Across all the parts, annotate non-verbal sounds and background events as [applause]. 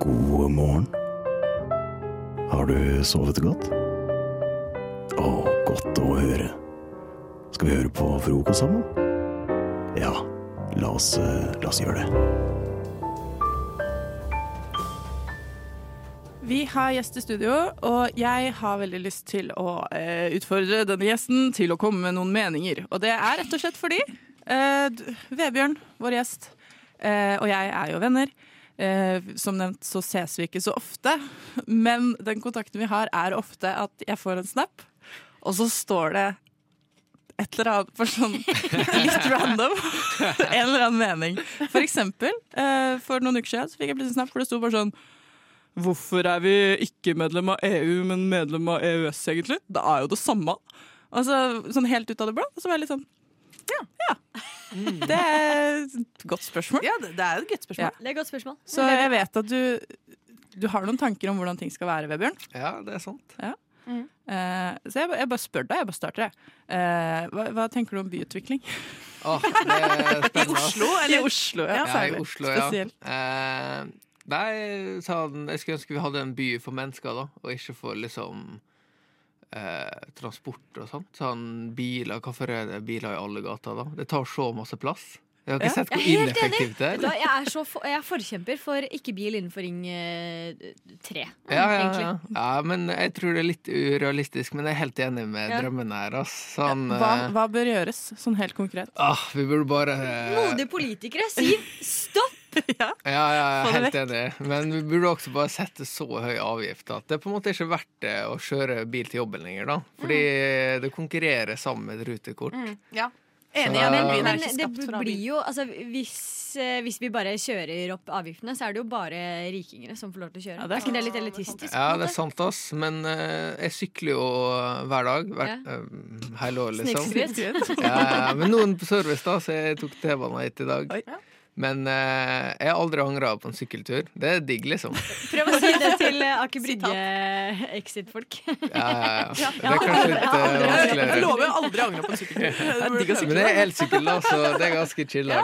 God morgen. Har du sovet godt? Å, godt å høre. Skal vi høre på frokost sammen? Ja, la oss, eh, la oss gjøre det. Vi har gjest i studio, og jeg har veldig lyst til å eh, utfordre denne gjesten til å komme med noen meninger. Og det er rett og slett fordi eh, Vebjørn, vår gjest, eh, og jeg er jo venner. Eh, som nevnt så ses vi ikke så ofte, men den kontakten vi har, er ofte at jeg får en snap, og så står det et eller annet for sånn [laughs] litt random. en eller annen mening. For eksempel, eh, for noen uker siden så fikk jeg plutselig en snap hvor det sto bare sånn Hvorfor er vi ikke medlem av EU, men medlem av EØS, egentlig? Det er jo det samme. Altså, sånn helt ut av det blå. Og så var jeg litt sånn Ja. Det er et godt spørsmål. Ja, det, det er et godt spørsmål. Ja. Det er et godt spørsmål. Så jeg vet at du, du har noen tanker om hvordan ting skal være, Vebjørn. Ja, det er sant. Eh, så jeg, jeg bare spør deg. Jeg bare starter, jeg. Uh, hva, hva tenker du om byutvikling? Spennende. [laughs] I Oslo, I eller? Oslo, ja. Ja, i. Oslo, ja. Spesielt. Uh, nei, sånn, jeg skulle ønske vi hadde en by for mennesker, da, og ikke for liksom eh, transport og sånt. Sånn biler, hvorfor er det biler i alle gater, da? Det tar så masse plass. Jeg har ikke Ja. sett hvor ineffektivt det er. Da, Jeg er, så for, jeg er forkjemper for ikke bil innenfor Ring eh, 3. Ja, ja, ja. ja, men jeg tror det er litt urealistisk, men jeg er helt enig med Ja. drømmen her. Altså. Sånn, Hva, eh, hva bør gjøres, sånn helt konkret? ah, vi burde bare eh, Modige politikere, si stopp! [laughs] ja. Ja, ja, jeg er helt enig. Men vi burde også bare sette så høy avgift at det er på en måte ikke verdt det å kjøre bil til jobben lenger, da. Fordi det konkurrerer sammen med et rutekort. Mm, ja. Enig. Ja, Men, men det blir jo altså, hvis, eh, hvis vi bare kjører opp avgiftene, så er det jo bare rikingere som får lov til å kjøre. Ja, det er ikke det litt elitistisk? Ja, det er sant, ass. Men uh, jeg sykler jo hver dag. Hver, uh, hele år, liksom. Snikskryt. Ja, men noen på service, da, så jeg tok T-banen hit i dag. Oi. Men eh, jeg har aldri angra på en sykkeltur. Det er digg, liksom. [laughs] Prøv å si det til eh, Aker Brygge-exit-folk. Ja, [laughs] ja, ja. Det er kanskje litt eh, Jeg vanskeligere. lover å aldri angre på en sykkeltur. [laughs] Det jeg Men det er elsykkel, da, så det er ganske chill. da.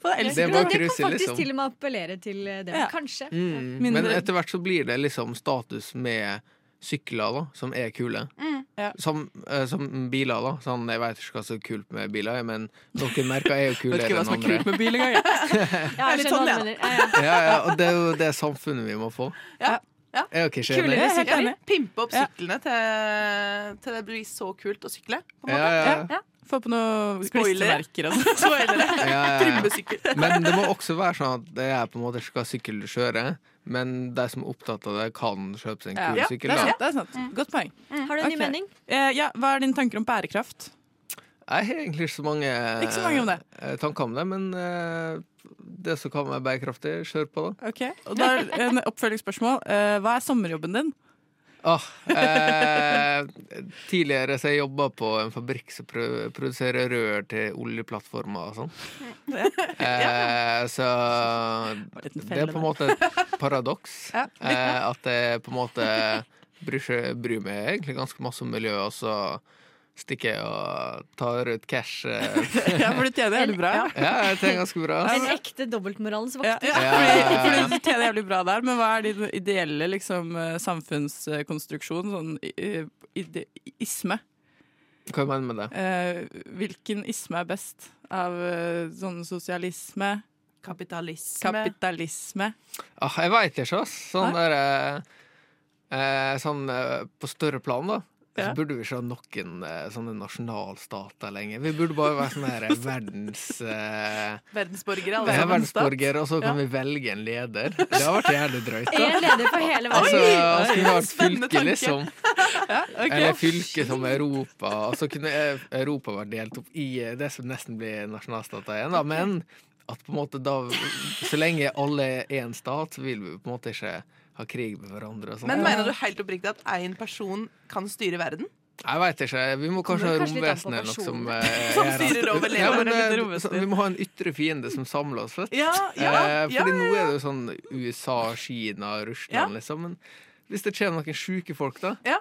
På Det er bare det kan cruise, faktisk liksom. til og med appellere til eh, det. Ja. Kanskje. Mm. Mindre- Men etter hvert så blir det liksom status med sykler, da, som er kule. Mm. Ja. Som, uh, som biler, da. Sånn, jeg vet ikke hva som er kult med biler, men noen merker er jo Vet kulere ikke hva enn som er andre. kult med bil engang. jeg. [laughs] Ja, er litt jeg sånn, mener. Ja, ja. Ja, og det er jo det samfunnet vi må få. Ja, ja. Er ikke Kulere enig? Jeg er sykler. Pimpe opp Ja. syklene til, til det blir så kult å sykle. På en Ja, ja, ja. Få på noe klistremerker og sånn. [laughs] Ja, ja, ja. Trimmesykkel. Men det må også være sånn at det er på en måte skal sykkelkjøre, men de som er opptatt av det, kan kjøpe seg en kul Ja, sykkel. det er sant. Det er sant. Godt poeng. Har du en ny mening? Eh, ja, hva er dine tanker om bærekraft? Jeg har egentlig ikke så mange, Ikke så mange om det. eh, tanker om det, men eh, det som kan være bærekraftig, kjør på, da. Okay. og da er en oppfølgingsspørsmål. Eh, hva er sommerjobben din? Ah, eh, tidligere så jeg jobba på en fabrikk som produserer rør til oljeplattformer og sånn. Eh, så det er på en måte et paradoks. [laughs] Eh, at jeg på en måte bryr, bryr meg egentlig ganske masse om miljøet, og så stikker jeg og tar ut cash. Eh. [laughs] Ja, for du tjener jævlig bra. Ja, jeg tjener ganske bra. En ekte dobbeltmoralens Ja, vokter. ja, Ja, fordi, ja, ja. fordi du tjener jævlig bra der, men hva er din ideelle liksom, eh, samfunnskonstruksjon? Sånn eh, ide isme. Hva mener du med det? Eh, hvilken isme er best? Av sånn sosialisme, Kapitalisme. kapitalisme Ah, jeg veit ikke, ass. Sånn derre der eh, Sånn på større plan, da. Ja. Så burde vi ikke ha noen eh, sånne nasjonalstater lenger. Vi burde bare være sånne her verdens eh, Verdensborgere. Alle sammen. verdensborgere, og så kan vi velge en leder. Det har vært jævlig drøyt. da. En leder for hele Altså, verden. skulle vi ha et fylke, liksom. [laughs] Ja, okay. Eller fylke som Europa. Og så kunne eh, Europa vært delt opp i eh, det som nesten blir nasjonalstater igjen. Da. Men at på en måte da Så lenge alle er én stat, så vil vi på en måte ikke ha krig med hverandre. Og sånt. Men mener du helt oppriktig at én person kan styre verden? Jeg veit ikke. Vi må kanskje ha romvesenet eller noe som eh, [laughs] Som styrer over Ja, men, levende eh, Vi må ha en ytre fiende som samler oss. Vet. du. Ja, ja, Eh, ja, fordi nå er det jo sånn USA, Kina, Russland, Ja. liksom. Men hvis det kommer noen sjuke folk, da Ja.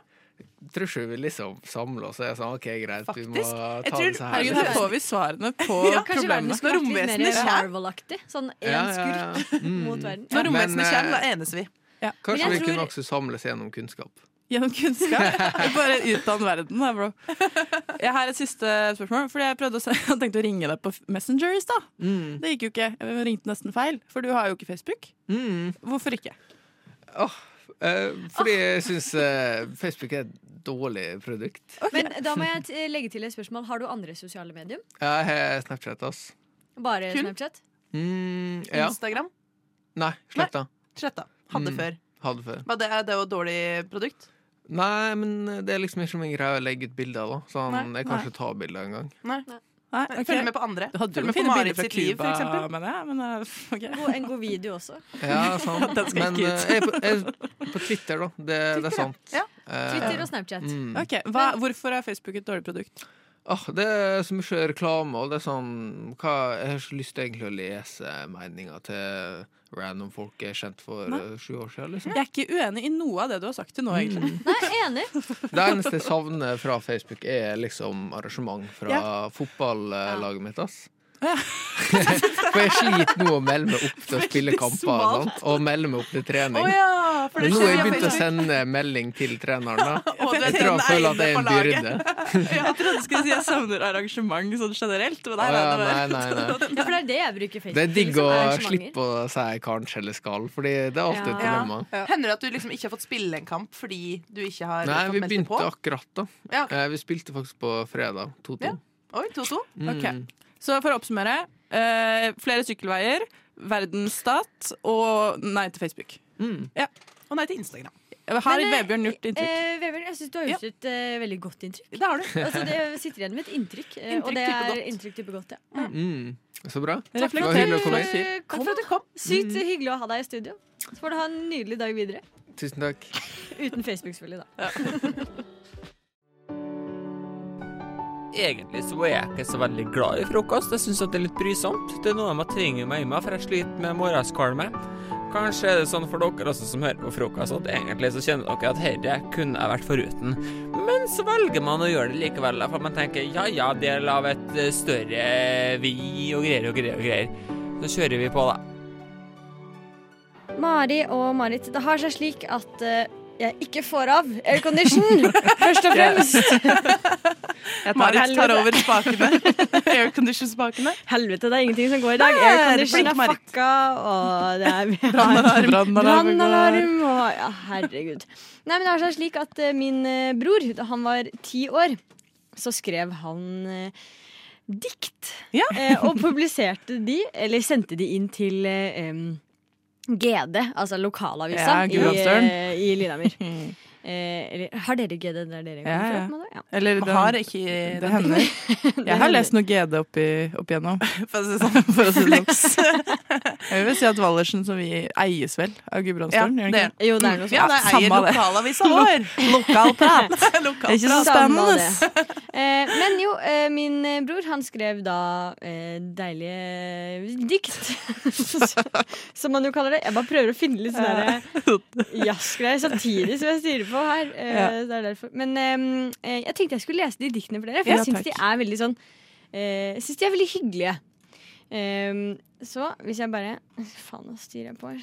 tror ikke vi liksom samler oss og er sånn OK, greit, vi må ta Jeg tror- det så her. Herregud, her får vi svarene på [laughs] Ja, Kanskje verden problemene. litt romvesenet mer kommer. Marvel-aktig. Sånn én Ja, ja, skurk. Mm. mot verden. Når romvesenet eh, kommer, da enes vi. Kanskje vi tror... vi kunne også samles gjennom kunnskap. Gjennom kunnskap. [laughs] Bare utdann verden, da, bro. Jeg har et siste spørsmål. Fordi Jeg prøvde å se, [laughs] jeg tenkte å ringe deg på Messenger i stad. Mm. Det gikk jo ikke. Jeg ringte nesten feil, for du har jo ikke Facebook. Mm. Hvorfor ikke? Eh, fordi jeg syns Facebook er et dårlig produkt. Men da må jeg legge til et spørsmål. Har du andre sosiale medium? Jeg har Snapchat, ass. Bare Kun? Snapchat? Mm, ja. Instagram. Nei, slett da. Hadde Mm. før. Hadde før. Men det det var et dårlig produkt. Nei, men det er liksom ikke min greie å legge ut bilder, av. Sånn, Nei, jeg kan ikke ta bilder engang. Nei. Nei, Nei, okay. Følg med på andre. Du hadde jo med på fine bilder fra sitt liv, for Cuba, eksempel. ja. Men [laughs] okay. God, en god video også. Ja, sant. [laughs] Den skal Men ikke eh, ut. jeg på, jeg på Twitter, da. Det, det er sant. Ja. Eh, Twitter og Snapchat. mm. Ok, Hva, Hvorfor er Facebook et dårlig produkt? Oh, det er så mye reklame, og det er sånn hva, Jeg har ikke lyst til egentlig å lese meninga til random folk er kjent for Nei. eh, sju år siden. Liksom. Jeg er ikke uenig i noe av det du har sagt til nå, egentlig. Mm. Nei, enig. [laughs] Det eneste jeg savner fra Facebook, er liksom arrangement fra fotballaget mitt. ass. [laughs] For jeg sliter nå å melde meg opp til å spille kamper og, og melde meg opp til trening. trening. ja! For Men nå har jeg begynt å sende melding til treneren. da [laughs] Og Jeg tror han føler at det er en byrde. [laughs] Jeg trodde du skulle si jeg savner arrangement sånn generelt. Men nei, ja, nei, det nei, nei, nei. Ja, for det er det jeg bruker Facebook Det er digg å slippe å si kanskje eller skal, Fordi det er alltid et Ja. dilemma. Hender det at du liksom ikke har fått spille en kamp fordi du ikke har Nei, fått vi meldt deg på? begynte akkurat, da. Ja, ok. Eh, Vi spilte faktisk på fredag. 2-2. Ja. Oi, 2-2. Mm. Ok. Så for å oppsummere. eh, flere sykkelveier, verdensstat og nei til Facebook. Mm. Og nei til Instagram. Har Men, eh, Vebjørn gjort inntrykk? Eh, Vebjørn, jeg syns du har gjort et eh, veldig godt inntrykk. Det har du. Altså, det sitter igjen med et inntrykk, inntrykk og det type er godt. inntrykk type godt. Ja. Mm. Så bra. Takk for hyggelig å du komme eh, Takk for at du kom. Sykt hyggelig å ha deg i studio. Så får du ha en nydelig dag videre. Tusen takk. Uten Facebook, selvfølgelig, da. [laughs] Egentlig så er jeg ikke så veldig glad i frokost. Jeg syns det er litt brysomt. Det er noe man trenger meg i meg, for jeg sliter med morgenskvalme. Kanskje er det sånn for dere også som hører på frokost, at egentlig så kjenner dere at dette kunne jeg vært foruten. Men så velger man å gjøre det likevel, for man tenker ja ja, del av et eh, større vi og greier og greier og greier. Så kjører vi på, da. Mari og Marit, det har seg slik at eh, jeg ikke får av aircondition, først og fremst. Marit tar over spakene. [laughs] Aircondition-spakene. Helvete, det er ingenting som går i dag. Aircondition er fucka, og det er [laughs] Brannalarm. Brannalarm og Ja, herregud. Nei, men det er slik at eh, min eh, bror, da han var ti år, så skrev han eh, dikt. Ja. Og publiserte de, eller sendte de inn til em, GD, altså lokalavisa Ja, i, eh, i Lillehammer. [laughs] Eh, eller, har dere GD der dere Ja, kommer ja, ja. fra? Ja. Eller den, har det, ikke det den hender. [laughs] Jeg har lest noe GD opp, i, opp igjennom. [laughs] For å si det sånn. [laughs] For å si det sånn. Jeg vil si at Wallersen som vi eies vel av Ja, Gudbrandsdølen? gjør det. Jo, det er noe sånt. Ja, det eier det. lokalavisa vår. Lokalprat! Det er ikke så spennende. Eh, men jo, eh, min eh, bror han skrev da eh, deilige dikt. som man jo kaller det. Jeg bare prøver å finne litt sånne jazzgreier samtidig som jeg styrer på her. Eh, Ja. det er. Men eh, jeg tenkte jeg skulle lese de diktene for dere, for Ja, jeg syns de er veldig sånn eh, Jeg syns de er veldig hyggelige. Eh, så hvis jeg bare [laughs] Faen, nå styrer jeg på her.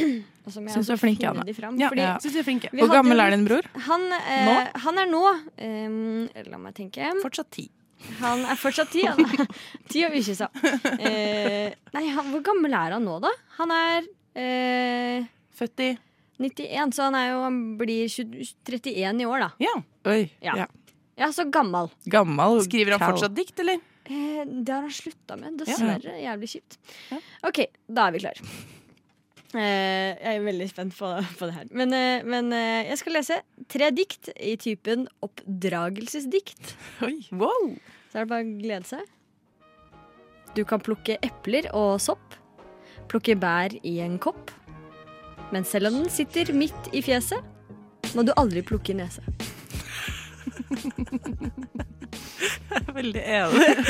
[clears throat] Og så må jeg flink, finne de fram, Ja, fordi Ja. Er Hvor gammel er din bror? han, eh, han er nå eh, La meg tenke. Fortsatt ti. Han er fortsatt ti. Han er [laughs] ti og ukyssa. så. Eh, nei, han, hvor gammel er han nå, da? Han er eh, Født i 91, så han, er jo, han blir 20, 31 i år, da. Ja. Oi. Ja. Ja. Ja, så gammel. Gammel. Skriver han fortsatt dikt, eller? Eh, det har han slutta med, dessverre. Jævlig kjipt. Ja. OK, da er vi klar. Eh, jeg er veldig spent på, på det her. Men, eh, men eh, jeg skal lese tre dikt i typen oppdragelsesdikt. Oi. Wow. Så er det bare å glede seg. Du kan plukke epler og sopp. Plukke bær i en kopp. Men selv om den sitter midt i fjeset, må du aldri plukke i nese. [laughs] Veldig enig.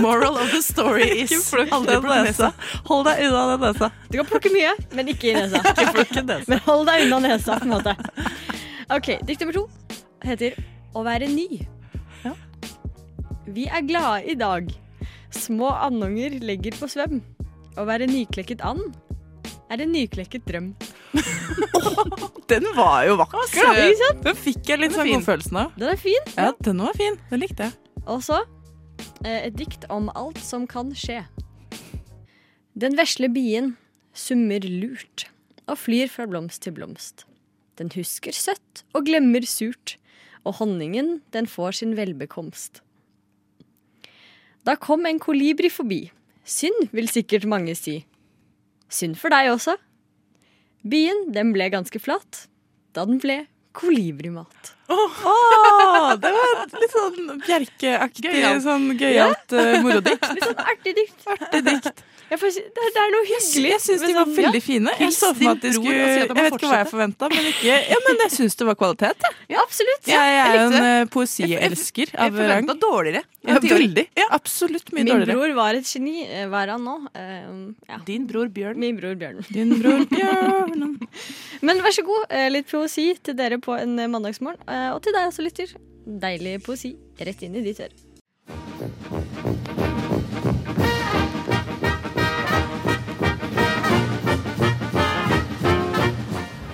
Moral of the story [laughs] is aldri den plukk nesa. Hold deg unna den nesa. Du kan plukke mye, men ikke i nesa. [laughs] Ikke nesa. Men hold deg unna nesa, på en måte. OK, dikt nummer to. heter Å være ny. Ja. Vi er glade i dag. Små andunger legger på svøm. Å være nyklekket and er en nyklekket drøm. [laughs] Den var jo vakker, da. Den fikk jeg litt sånn godfølelsen av. Den er fin. Ja, den var fin. Den likte jeg. Og så eh, et dikt om alt som kan skje. Den vesle bien summer lurt og flyr fra blomst til blomst. Den husker søtt og glemmer surt, og honningen den får sin velbekomst. Da kom en kolibri forbi. Synd, vil sikkert mange si. Synd for deg også. Bien den ble ganske flat da den ble kolibrimat. Åh, det var litt sånn Bjerke-aktig, sånn gøyalt uh, morodikt. Litt sånn artig dikt. Artig dikt. Jeg får det, er, det er noe hyggelig. Jeg syns de var sånn- veldig fine. Jeg så for meg at de skulle Jeg vet ikke hva jeg forventa, men ikke Ja, men jeg syns det var kvalitet. jeg. Ja, absolutt. Jeg er jo en eh, poesielsker Jeg av rang. forventa dårligere. Ja, veldig. Absolutt mye Min dårligere. bror var et geni. Eh, Hva er han nå? Uh, ja. Din bror Bjørn. Min bror Bjørn. Din bror Bjørn [laughs] Men vær så god, litt poesi til dere på en mandagsmorgen. Og til deg også, lytter. Deilig poesi rett inn i ditt øre.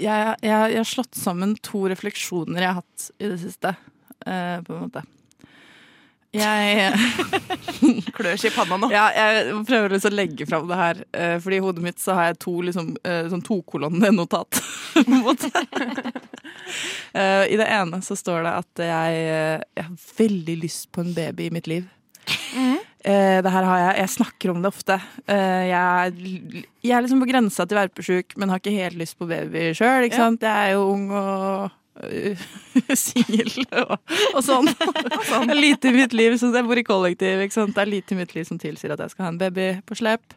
jeg, jeg, jeg har slått sammen to refleksjoner jeg har hatt i det siste, uh, på en måte. Jeg [laughs] Klør seg i panna nå. Ja, jeg prøver liksom å legge fram det her, Uh, fordi i hodet mitt så har jeg to liksom, uh, sånn tokolonne-notat. [laughs] på en måte. I det ene så står det at jeg, jeg har veldig lyst på en baby i mitt liv. Eh, det her har jeg, jeg snakker om det ofte. Uh, jeg, jeg er liksom på grensa til verpesjuk, men har ikke helt lyst på baby sjøl. Ja. Jeg er jo ung og uh, [laughs] singel og, [laughs] og sånn. Det er lite i mitt liv, så jeg bor i kollektiv. Det er lite i mitt liv som tilsier at jeg skal ha en baby på slep.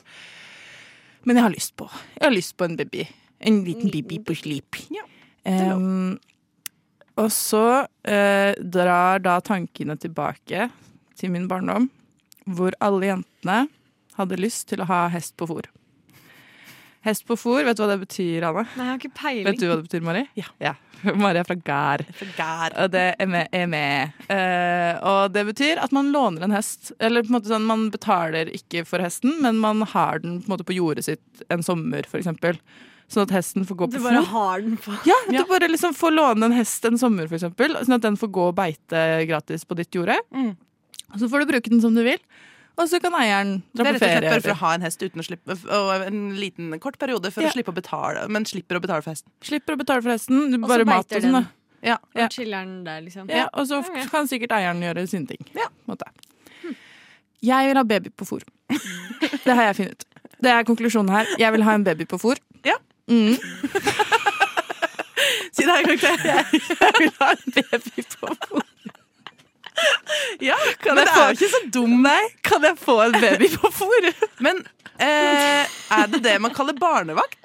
Men jeg har lyst på Jeg har lyst på en baby. En liten baby på slip. Ja, Um, og så drar da tankene tilbake til min barndom, hvor alle jentene hadde lyst til å ha hest på fôr. Hest på fôr, vet du hva det betyr, Anne? Nei, jeg har ikke peiling. Vet du hva det betyr, Mari? Ja. [laughs] Mari er fra Gær. Fra Gær. Og det er med. Er med. Uh, og det betyr at man låner en hest. Eller på en måte sånn, man betaler ikke for hesten, men man har den på, en måte på jordet sitt en sommer, for eksempel. Sånn at hesten får gå Du bare fôr. har den på. Ja, du bare liksom får låne en hest en sommer, for eksempel. Sånn at den får gå og beite gratis på ditt jorde. Mm. Og så får du bruke den som du vil. Og så kan eieren dra på ferie. Det er rett og slett bare for å ha en hest uten å slippe Og en liten, kort periode for Ja. å slippe å betale, men slipper å betale for hesten. Slipper å betale for hesten. Du bare mat og sånn. da. Ja. Ja. Og chiller'n der, liksom. Ja, og så ja. kan sikkert eieren gjøre sine ting. Ja. Måte. Jeg vil ha baby på fôr. [laughs] Det har jeg funnet ut. Det er konklusjonen her. Jeg vil ha en baby på fôr. Ja. Mm. [laughs] Si det en gang til. [laughs] Jeg vil ha en baby på fôr. Ja, Kan men jeg det få- er jo ikke så dum. Nei, kan jeg få en baby på fôr? Men eh, er det det man kaller barnevakt?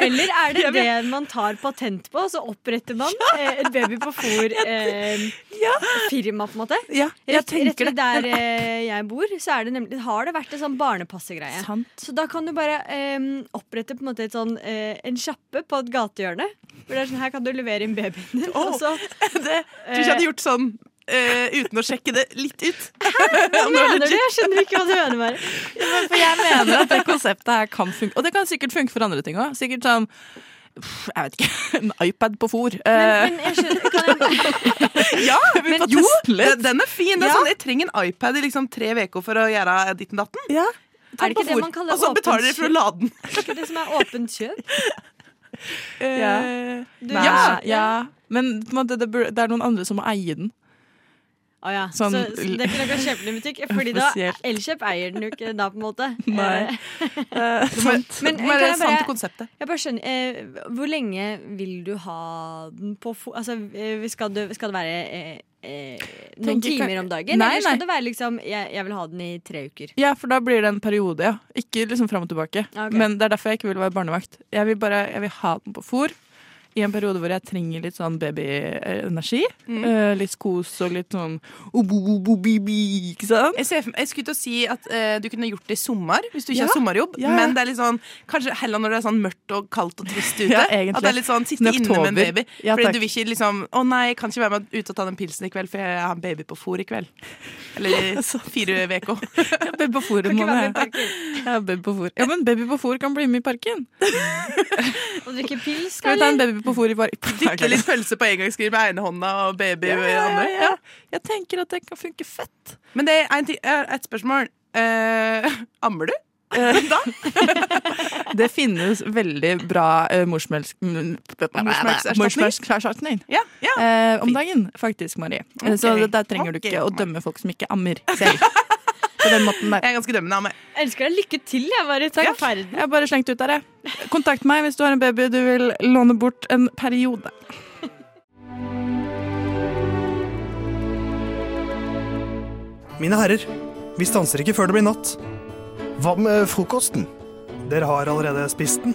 Eller er det det man tar patent på, og så oppretter man eh, et baby på fôr-firma, på en måte? Ja, jeg Rett, rett tenker ved det. der eh, jeg bor, så er det nemlig, har det vært en sånn barnepassegreie. Sant. Så da kan du bare eh, opprette på en måte et sånn, eh, en sjappe på et gatehjørne. Hvor det er sånn, Her kan du levere inn babyen din. Oh, Og så [laughs] Det, du ikke hadde gjort sånn eh, uten å sjekke det litt ut? Hæ? [laughs] Hva mener du? Jeg skjønner ikke hva du mener. Bare. [laughs] For jeg mener at det konseptet her kan funke. Og det kan sikkert funke for andre ting òg. Sikkert sånn jeg vet ikke, [laughs] en iPad på fôr. Men, Eh, men jeg skjønner kan jeg, Ja! vi får teste litt. den- er fin. Det er sånn, jeg trenger en iPad i liksom tre uker for å gjøre ditten datten. ja. Er det ikke det man kaller Og så betaler dere de for å lade den. er ikke det som er åpent kjøp? Ja. Du- Ja. ja. Men måte, det, det er noen andre som må eie den. Å ja. Sånn- så, så det er ikke noe å kjøpe den i butikk? [laughs] Fordi da. Elkjøp eier den jo ikke da, på en måte. [laughs] Nei. Eh, [laughs] Eh. Men Men kan det er sant i konseptet. Jeg bare skjønner, eh, Hvor lenge vil du ha den på fo... Altså, eh, skal, du, skal det være eh, noen Tenker noen ikke- timer om dagen? Nei, eller skal nei. det være liksom jeg, jeg vil ha den i tre uker? Ja, for da blir det en periode, ja. Ikke liksom fram og tilbake. Okay. Men det er derfor jeg ikke vil være barnevakt. Jeg vil bare jeg vil ha den på fôr i en periode hvor jeg trenger litt sånn babyenergi. Mm. Uh, litt kos og litt sånn obo-bo-bo-bi-bi, ikke sant? Jeg, ser, jeg skulle til å si at uh, du kunne gjort det i sommer, hvis du ikke Ja. har sommerjobb. Ja. Men det er litt sånn, kanskje heller når det er sånn mørkt og kaldt og trist ute. Ja, at det er litt sånn sitte inne med en baby. Ja, Fordi takk. du vil ikke liksom Å nei, jeg kan ikke være med ut og ta den pilsen i kveld, for jeg har en baby på fôr i kveld. Eller [laughs] fire uker. [laughs] Baby på fôr en Kan ikke være måned. med. Ja, baby på fôr. Ja, men baby på fôr kan bli med i parken. [laughs] Og drikke pils, Skal vi ta en baby på fôr i parken? Dykke litt pølse på engangsgrill med ene hånda og baby Ja, ja, ja, ja. Jeg tenker at det kan funke fett. Men det er en ting, et spørsmål. Eh, [laughs] ammer du? [laughs] da? [laughs] Det finnes veldig bra uh, morsmelk... Morsmelkserstatning. Ja. ja. Eh, om dagen, faktisk, Marie. Okay. Så der trenger du ikke å dømme folk som ikke ammer selv. På den måten der. Jeg er ganske dømmende. Amme. Jeg ønsker deg lykke til. Jeg bare tar ja. ferden. Jeg har bare slengt ut der, jeg. Kontakt meg hvis du har en baby du vil låne bort en periode. Mine herrer, vi stanser ikke før det blir natt. Hva med frokosten? Dere har allerede spist den.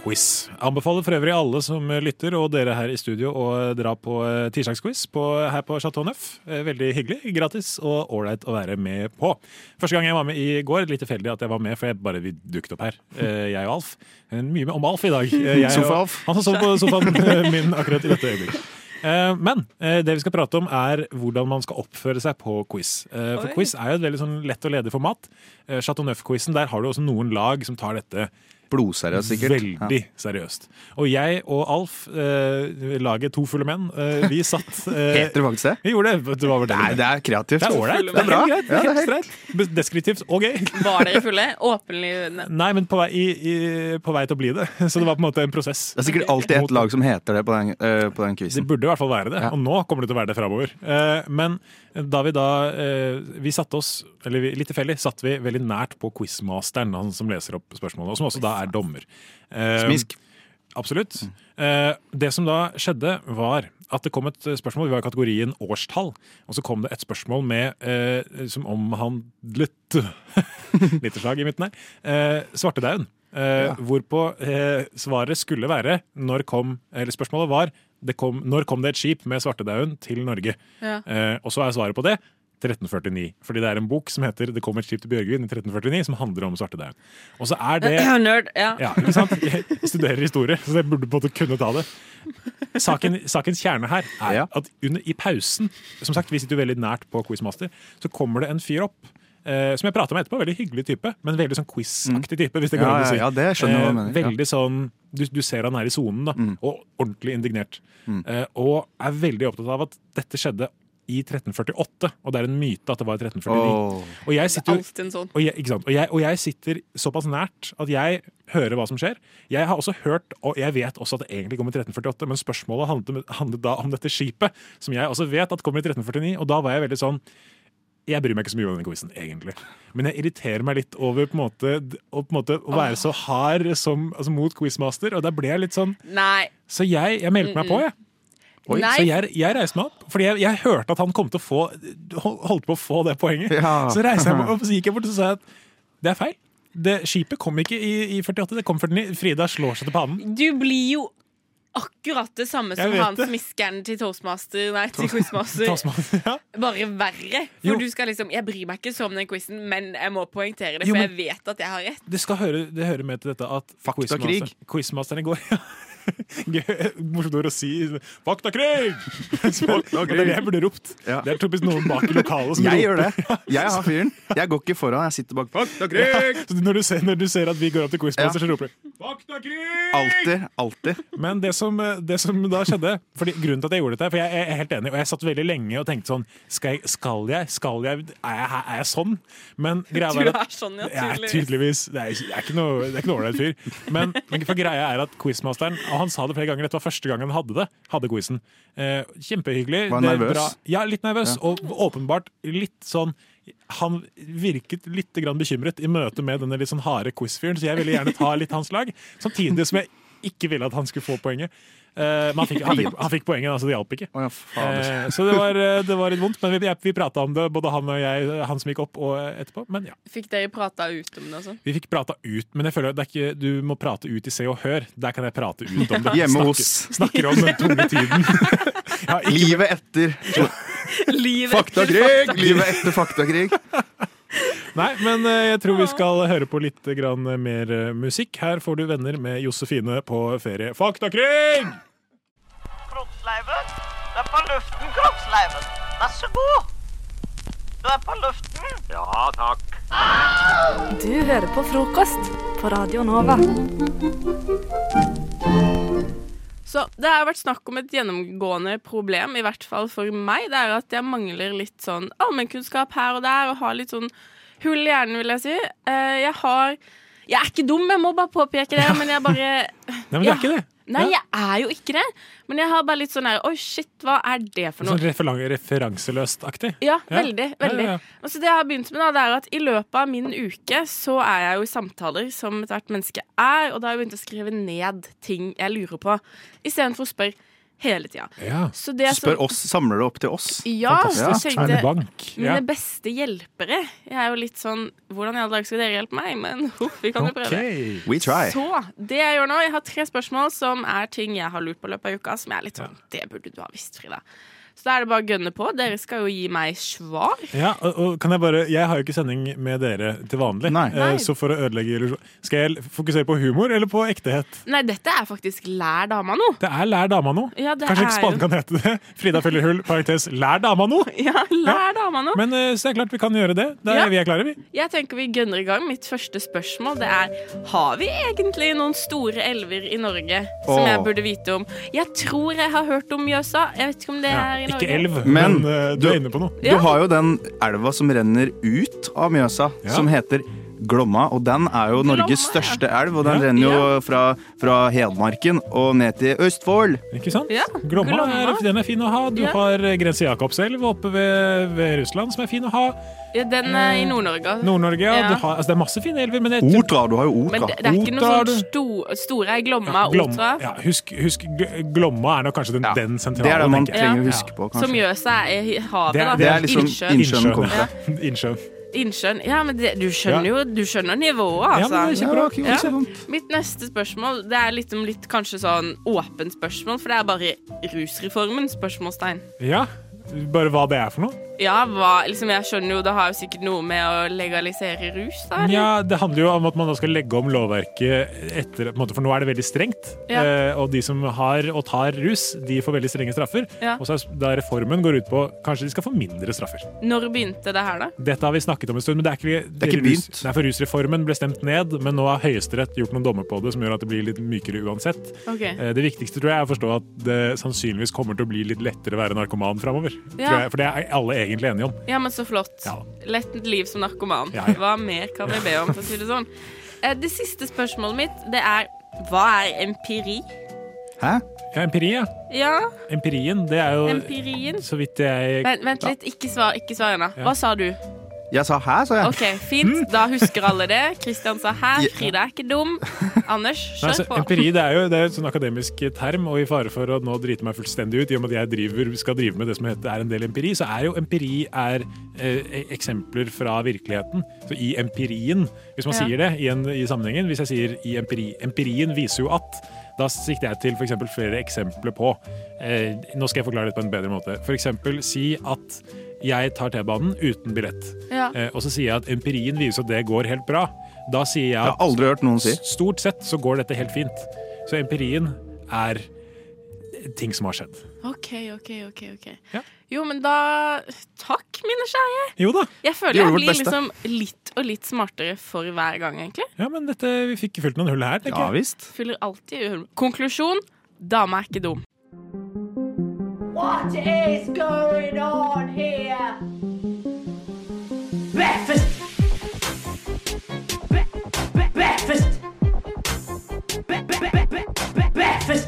quiz. Anbefaler for øvrig alle som lytter, og dere her i studio, å dra på tirsdagsquiz her på Chateau Neuf. Eh, Veldig hyggelig, gratis og ålreit å være med på. Første gang jeg var med i går, litt tilfeldig at jeg var med, for jeg bare vi dukket opp her, eh, jeg og Alf. Eh, Mye med om Alf i dag. Eh, og- Sofa-Alf. Han som sov på sofaen min akkurat i dette øyeblikket. Eh, Men eh, det vi skal prate om er hvordan man skal oppføre seg på quiz. Eh, For Oi. quiz er jo et veldig sånn lett og ledig format. Eh, Chateau Neuf-quizen, der har du også noen lag som tar dette Blodseriøst, sikkert. veldig seriøst. Og jeg og Alf, eh, laget To fulle menn, eh, vi satt [laughs] eh, Heter det faktisk det? Vi gjorde det. Det var vel det. Nei, det er kreativt. Det er ålreit. Det er bra. helt greit. Ja, det er helt. Deskriptivt og gøy. [laughs] Var dere fulle? Åpenlig Nei, men på vei, i, i, på vei til å bli det. [laughs] Så det var på en måte en prosess. Det er sikkert alltid et lag som heter det på den, eh, på den Det burde i hvert fall være det, og nå kommer det til å være det framover. Uh, men da vi da eh, Vi satte oss, eller vi, litt tilfeldig, satt vi veldig nært på quizmasteren, han som leser opp spørsmålene, og som også da er dommer. Eh, Smisk. Absolutt. Eh, det som da skjedde, var at det kom et spørsmål. Vi var i kategorien årstall. Og så kom det et spørsmål med, eh, som omhandlet [laughs] Lite slag i midten her. Eh, svartedauden. Eh, Hvorpå eh, svaret skulle være når kom, eller Spørsmålet var kom, når kom det et skip med svartedauden til Norge. Ja. Eh, og så er svaret på det 1349. Fordi det er en bok som heter 'Det kom et skip til Bjørgvin' i 1349, som handler om svartedauden. Og så er det [clears throat] Nerd. Ja. ja, ikke sant? Jeg studerer historie, så jeg burde på en måte kunne ta det. Saken, sakens kjerne her er Ja. at under, i pausen Som sagt, vi sitter jo veldig nært på Quizmaster. Så kommer det en fyr opp. Eh, som jeg prata med etterpå. Veldig hyggelig type, men veldig sånn quiz-aktig type. hvis det går Ja, an å si. ja, det skjønner jeg ja. Veldig sånn du, du ser han er i sonen, da, og ordentlig indignert. Mm. Eh, og er veldig opptatt av at dette skjedde i 1348, og det er en myte at det var i 1349. Åh. Og jeg sitter sånn. og jeg. Og, jeg, og jeg sitter såpass nært at jeg hører hva som skjer. Jeg har også hørt, og jeg vet også at det egentlig kommer i 1348, men spørsmålet handlet, handlet da om dette skipet, som jeg også vet at kommer i 1349, og da var jeg veldig sånn jeg bryr meg ikke så mye om denne quizen, egentlig. Men jeg irriterer meg litt over på en måte, å, på en måte, å være så hard som, altså, mot quizmaster, og da ble jeg litt sånn Nei. Så jeg, jeg meldte meg på, jeg. Oi. Så jeg, jeg reiste meg opp, fordi jeg, jeg hørte at han kom til å få holdt på å få det poenget. Ja. Så reiste jeg meg [laughs] opp, så gikk jeg bort og så sa at det er feil. Det, skipet kom ikke i, i 48, det kom 49. Frida slår seg til pannen. Du blir jo akkurat det samme som han det. smiskeren til Toastmaster, nei, til Quizmaster. Toastmaster, ja. Bare verre. Jo. Du skal liksom Jeg bryr meg ikke så om den quizen, men jeg må poengtere det, Jo, for jeg vet at jeg har rett. Det, skal høre, det hører med til dette at Faktakrig. Quizmasteren i går ja. [laughs] Morsomt ord å si. Faktakrig! [laughs] Det er det jeg burde ropt. Ja. Det er typisk noen bak i lokalet som Jeg gjør det. [laughs] Jeg har fyren. Jeg går ikke foran, jeg sitter bak. Ja. Så når du, ser, når du ser at vi går opp til quizmaster, så roper du Alltid. Alltid. Men det som, det som da skjedde fordi Grunnen til at jeg gjorde dette, for jeg er helt enig, og jeg satt veldig lenge og tenkte sånn Skal jeg? Skal jeg? Skal jeg er, jeg, er jeg sånn? Men greia var at er sånn, ja, Jeg er tydeligvis. tydeligvis Det er, jeg er ikke noe det er ikke noe ålreit fyr. Men, men for greia er at quizmasteren han sa det flere ganger, dette var første gang han hadde det. Hadde quizen. Eh, kjempehyggelig. Var han er nervøs? bra. Ja, litt nervøs. Ja. Og åpenbart litt sånn han virket litt grann bekymret i møte med denne litt sånn harde quizfyren, så jeg ville gjerne ta litt hans lag. Samtidig som jeg ikke ville at han skulle få poenget. Eh, men han fikk, han, fikk, han fikk poenget, altså det hjalp ikke. Eh, så det var, eh, det var litt vondt, men vi, vi prata om det, både han og jeg, han som gikk opp og etterpå. Men ja, Fikk dere prata ut om det? Altså? vi fikk prata ut, men jeg føler det er ikke, du må prate ut i Se og Hør. Der kan jeg prate ut om det. [laughs] Hjemme Snakker- hos- Snakker om den tunge tiden. [laughs] Ja, ikke- Livet etter Livet faktakrig! Livet etter faktakrig. Nei, men eh, jeg tror vi skal høre på litt grann mer eh, musikk. Her får du venner med Josefine på ferie. Faktakrig! Kroppsleiven. Du er på luften, Kroppsleiven. Vær så god. Du er på luften. Ja, takk. Du hører på frokost på Radio Nova. Så det har vært snakk om et gjennomgående problem, i hvert fall for meg. Det er at jeg mangler litt sånn allmennkunnskap her og der, og har litt sånn hull i hjernen, vil jeg si. Eh, Jeg har Jeg er ikke dum, jeg må bare påpeke det, men jeg bare Nei, men det er ikke det. Nei, jeg er jo ikke det. Men jeg har bare litt sånn her Oi, shit, hva er det for noe? Sånn referanseløst-aktig. Ja, veldig. veldig. Ja, ja, ja. Og så det jeg har begynt med da, det er at I løpet av min uke så er jeg jo i samtaler som ethvert menneske er, og da har jeg begynt å skrive ned ting jeg lurer på, istedenfor å spørre hele tida. Ja. Så det Spør som- oss, samler det opp til oss? Ja, så Fantastisk. tenkte Bank. Mine beste hjelpere. Jeg er jo litt sånn Hvordan i all dag skal dere hjelpe meg? Men [laughs] huff, vi kan jo prøve. We try. Så det jeg gjør nå, jeg har tre spørsmål som er ting jeg har lurt på i løpet av uka, som jeg er litt sånn Det burde du ha visst, Frida. Så da er det bare å gønne på. Dere skal jo gi meg svar. Ja, og, og kan Jeg bare Jeg har jo ikke sending med dere til vanlig, Nei. Eh, så for å ødelegge illusjonen Skal jeg fokusere på humor eller på ektehet? Nei, dette er faktisk lær dama nå. Det er Lær dama nå. Ja, det Kanskje er ikke spaden jo- kan hete det. Frida fyller hull, parentes Lær dama nå. [laughs] Ja, lær dama nå. Men eh, så er det klart vi kan gjøre det. Da Ja. er vi er klare, vi. Jeg tenker vi gønner i gang. Mitt første spørsmål det er Har vi egentlig noen store elver i Norge som Åh. jeg burde vite om? Jeg tror jeg har hørt om Mjøsa. Jeg vet ikke om det er i. Ikke elv, Men, men, du, du er inne på noe. Du har jo den elva som renner ut av Mjøsa, Ja. som heter Glomma. Og den er jo Norges Glomma, største elv, og den Ja. renner jo fra, fra Hedmarken og ned til Østfold. Ikke sant? Ja, Glomma, Glomma. Er, den er fin å ha. Du Ja. har eh, Grense Jakobselv oppe ved, ved Russland, som er fin å ha. Ja, den er i Nord-Norge. Nord-Norge, ja. Ja. Du har, altså, det er masse fine elver. Men jeg, Otra, du har jo Men Otra. det, det er ikke Otra noe sånn sto, store Glomma, Glom- Otra. ja, husk, husk, Glomma er nok kanskje den, den sentrale. Det er det man trenger å Ja. huske på, kanskje. Som Mjøsa er i havet, Det er, da. det er liksom Innsjøen. innsjøen kommer Ja. fra. [laughs] Innsjøen. Innsjøen. Ja, men det, du skjønner jo du skjønner nivået, Ja, altså. men det er kjempebra. Ja, ikke så dumt. Mitt neste spørsmål Det er litt litt kanskje sånn åpent spørsmål, for det er bare rusreformen? Spørsmålstegn. Ja, bare hva det er for noe. Ja, hva, liksom jeg skjønner jo Det har jo sikkert noe med å legalisere rus, da? eller? Ja, Det handler jo om at man da skal legge om lovverket etter måte, For nå er det veldig strengt. Ja. Eh, og de som har og tar rus, de får veldig strenge straffer. Ja. Og så er da reformen går ut på kanskje de skal få mindre straffer. Når begynte det her, da? Dette har vi snakket om en stund, men det er ikke, Det er ikke rus, begynt. Nei, for Rusreformen ble stemt ned, men nå har Høyesterett gjort noen dommer på det som gjør at det blir litt mykere uansett. Okay. Eh, Det viktigste tror jeg er å forstå at det sannsynligvis kommer til å bli litt lettere å være narkoman framover. Ja. For det er alle egentlig enige om. Ja, men så flott. Ja. Lett liv som narkoman. Ja, ja. Hva mer kan vi be om, for å si det sånn? Eh, Det siste spørsmålet mitt, det er hva er empiri? Hæ? Ja, empiri, ja. Ja, Empirien, det er jo empirien. så vidt jeg Vent, vent litt, ikke svar, ikke svar ennå. Ja. Hva sa du? Jeg sa hæ, sa jeg. OK, fint. Da husker alle det. Kristian sa hæ. Frida er ikke dum. Anders, Nei, altså, kjør på. empiri det er jo det er et sånn akademisk term, og i fare for å nå drite meg fullstendig ut, i og med at jeg driver, skal drive med det som heter, er en del empiri, så er jo empiri er, eh, eksempler fra virkeligheten. Så i empirien, hvis man Ja. sier det i, en, i sammenhengen, hvis jeg sier i empiri, empirien viser jo at, da sikter jeg til for eksempel flere eksempler på. Eh, nå skal jeg forklare det på en bedre måte. For eksempel si at jeg tar T-banen uten billett. Ja. Eh, og så sier jeg at empirien viser at det går helt bra. Da sier jeg Jeg har aldri hørt noen si. Stort sett så går dette helt fint. Så empirien er ting som har skjedd. OK, OK, OK. ok Jo, men da Takk, mine kjære. Jo da. Jeg føler jeg blir liksom litt og litt smartere for hver gang, egentlig. Ja, men dette, vi fikk fylt noen hull her. tenker jeg. Fyller alltid hull. Konklusjon dame er ikke dum. What is going on here? Breakfast! Bre- bre- Breakfast! Bre- bre- bre- bre-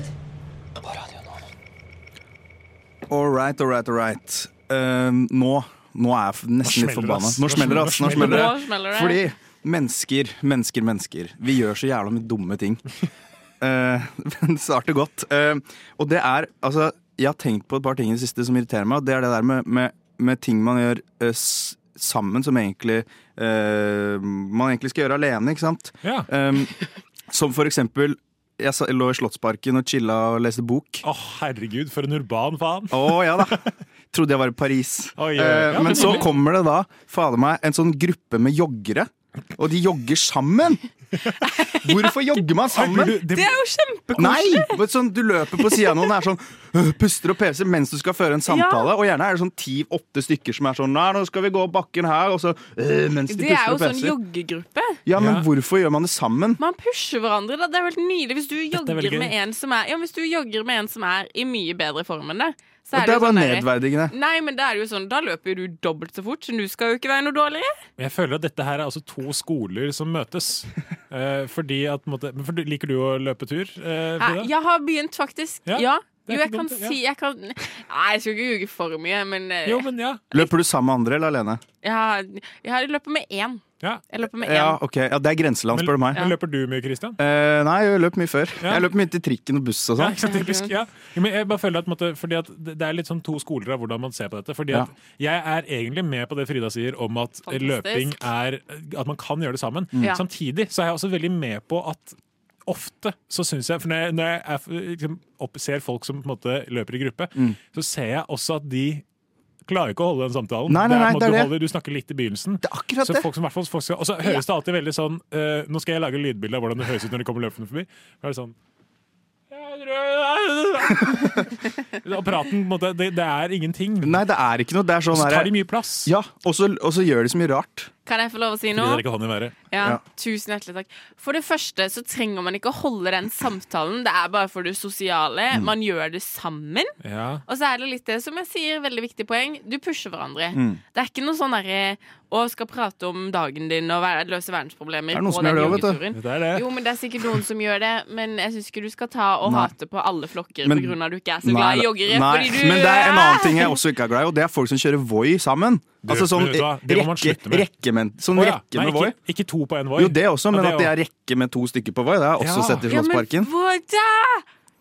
All right, all right, all right. Uh, nå, nå er jeg nesten litt forbanna. Nå smeller det, ass. Nå. Nå smeller det. Fordi mennesker, mennesker, mennesker. Vi gjør så jævla mye dumme ting. Uh, [laughs] [laughs] Men det starter godt. Uh, og det er altså Jeg har tenkt på et par ting i det siste som irriterer meg. Det er det der med, med, med ting man gjør uh, sammen som egentlig uh, man egentlig skal gjøre alene, ikke sant? Ja. Um, som for eksempel jeg lå i Slottsparken og chilla og leste bok. Å, herregud, for en urban faen. Å ja da. Trodde jeg var i Paris. Oh, yeah. Eh, men så kommer det da fader meg en sånn gruppe med joggere. Og de jogger sammen! Hvorfor jogger man sammen? Det er jo kjempekoselig! Nei! Sånn, du løper på sida av noen og er sånn øh, puster og peser mens du skal føre en samtale. Og gjerne er det sånn ti-åtte stykker som er sånn Nei, nå skal vi gå bakken her, og så øh, mens de Det er jo sånn joggegruppe. Ja, men hvorfor gjør man det sammen? Man pusher hverandre. da, Det er jo helt nydelig hvis du er jogger med en som er Ja, hvis du jogger med en som er i mye bedre form enn deg. Så er det er jo bare sånn nedverdigende. Nei, men det er jo sånn Da løper du dobbelt så fort, så du skal jo ikke være noe dårligere. Jeg føler at dette her er altså to skoler som møtes. [laughs] Eh, fordi at, måtte, men for, Liker du å løpe tur, eh, Jeg har begynt, faktisk. Ja, Ja. er Jo, jeg kan dumt, si jeg kan, Nei, jeg skal ikke ljuge for mye, men, eh, Jo, men ja. Løper du sammen med andre eller alene? jeg, jeg har løpet med én. Jeg løper med én. Ja, ok. Ja, det er grenseland, spør du meg. Men løper du mye, Christian? Eh, nei, jeg løp mye før. Ja. Jeg løp mye til trikken og buss og Ja, sånn. ikke sant, typisk, ja. Men jeg bare føler at, på en måte, fordi at det det er litt sånn to skoler av hvordan man ser på dette. Fordi at Jeg er egentlig med på det Frida sier om at Fantastisk. løping er At man kan gjøre det sammen. Mm. Ja. Samtidig så er jeg også veldig med på at ofte så syns jeg For når jeg, når jeg er, liksom, opp, ser folk som på en måte løper i gruppe, Mm. så ser jeg også at de klarer ikke å holde den samtalen. Nei, nei, Det er nei, det er du, det. holder, du snakker litt i begynnelsen. akkurat så det. folk som, i folk skal, og så høres det alltid veldig sånn uh, Nå skal jeg lage lydbilde av hvordan det høres ut når det kommer løpende forbi. Da er det sånn [laughs] Og praten, på en måte, det, det er ingenting. Nei, det er ikke noe. Det er sånn Og så tar de mye plass. Ja, og så, og så gjør de så mye rart. Kan jeg få lov å si noe? ikke hånd i. Ja, Ja. Tusen hjertelig takk. For det første så trenger man ikke å holde den samtalen. Det er bare for det sosiale. Mm. Man gjør det sammen. Ja. Og så er det litt det som jeg sier, veldig viktig poeng. Du pusher hverandre. Mm. Det er ikke noe sånn derre å skal prate om dagen din og løse verdensproblemer Det er noen på som gjør det òg, vet du. Det er det. Jo, men det er sikkert noen som gjør det, men jeg syns ikke du skal ta og Nei. hate på alle flokker Men- på grunn av at du ikke er så glad i joggere. nei, fordi du men det er en annen ting jeg også ikke er glad i, og det er folk som kjører Voi sammen. Du, Altså sånn? Det rekke, med. rekke med, sånn oh, ja. rekke Nei, med Voi. ikke, ikke to på en Voi. Jo, det også, men Ja, at det er rekke med to stykker på Voi, det har jeg også Ja. sett i Ja, men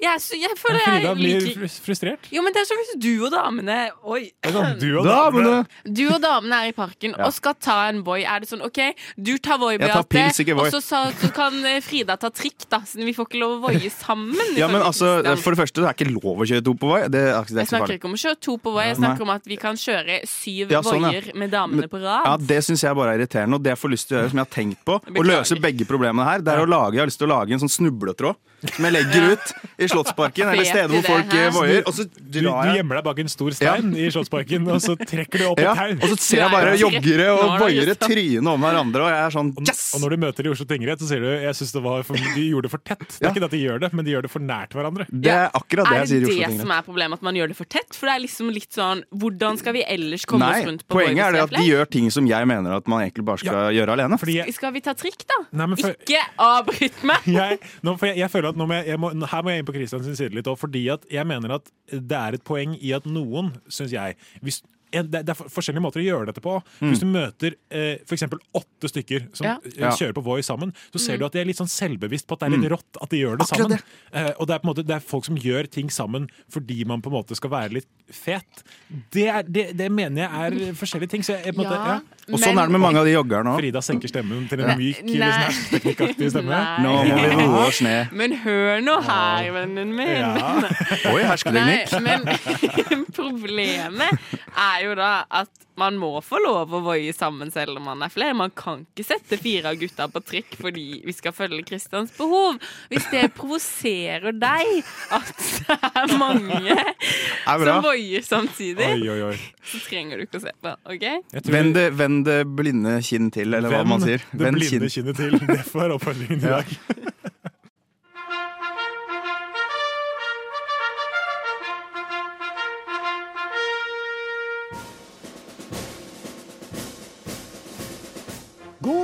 Da? Jeg, føler jeg Frida blir liker fr- frustrert. Jo, men det er som hvis du og damene Oi. Det er sånn, du og Damene! Du og damene er i parken Ja. og skal ta en Voi. Er det sånn OK, du tar Voi, Jeg tar Beate, pils, ikke Voi. og så, sa- så kan eh, Frida ta trikk, da, siden vi får ikke lov å voie sammen. Ja, men ifølge altså, Kristian. For det første, det er ikke lov å kjøre to på Voi. Det er, det er Jeg ikke så snakker farlig. ikke om å kjøre to på Voi, jeg Nei. snakker om at vi kan kjøre syv Ja, sånn, ja. voier med damene på rad. Ja, Det syns jeg bare er irriterende, og det jeg får lyst til å gjøre, som jeg har tenkt på, å Beklager. løse begge problemene her, det er å lage, jeg har lyst til å lage en sånn snubletråd som jeg legger ut i Slottsparken, eller stedet steder hvor folk eh, voier, og så Du, du gjemmer deg bak en stor stein i Slottsparken, og så trekker du opp ja, et tau. og så ser jeg bare er joggere og voiere tryne om hverandre, og jeg er sånn yes! og når du møter de i Oslo tingrett, så sier du jeg det for, de gjorde det for tett. Det er Ja. ikke det at de gjør det, men de gjør det for nært hverandre. Det er akkurat det Er jeg sier i det Er det det som er problemet, at man gjør det for tett? For det er liksom litt sånn Hvordan skal vi ellers komme Nei, oss rundt på poenget er det at de gjør ting som jeg mener at man egentlig bare skal gjøre alene. Fordi jeg, Skal vi ta trikk, da? Nei, for- Ikke avbryt meg! [laughs] jeg, nå, for jeg, jeg føler at nå må jeg, jeg må, Her må jeg inn på Kristians side litt òg, fordi at jeg mener at det er et poeng i at noen, syns jeg hvis, det, det er forskjellige måter å gjøre dette på. Hvis du møter eh, f.eks. åtte stykker som Ja. eh, kjører på Voi sammen, så ser Mm. du at de er litt sånn selvbevisst på at det er litt rått at de gjør det Akkurat sammen. Eh, og det er, på en måte, det er folk som gjør ting sammen fordi man på en måte skal være litt fet. Det, er, det, det mener jeg er forskjellige ting. Så jeg, jeg, på en måte, Ja, ja. Og sånn er det med mange av de joggerne òg. Frida senker stemmen til en Nei. myk, litt sånn stemme. Nei. Nå må vi roe oss ned. [laughs] Men hør nå her, vennen min. Ja. Oi, hersketeknikk. men [laughs] problemet er er jo da at man må få lov å voie sammen selv om man er flere. Man kan ikke sette fire av gutta på trikk fordi vi skal følge Kristians behov. Hvis det provoserer deg at det er mange [laughs] er som voier samtidig, Oi, oi, oi. så trenger du ikke å se på. OK? Vend det, vend det blinde kinn til, eller hva Vend man sier. Vend det blinde kinn. kinnet til. Det får være oppfølgingen i Ja. dag. [laughs]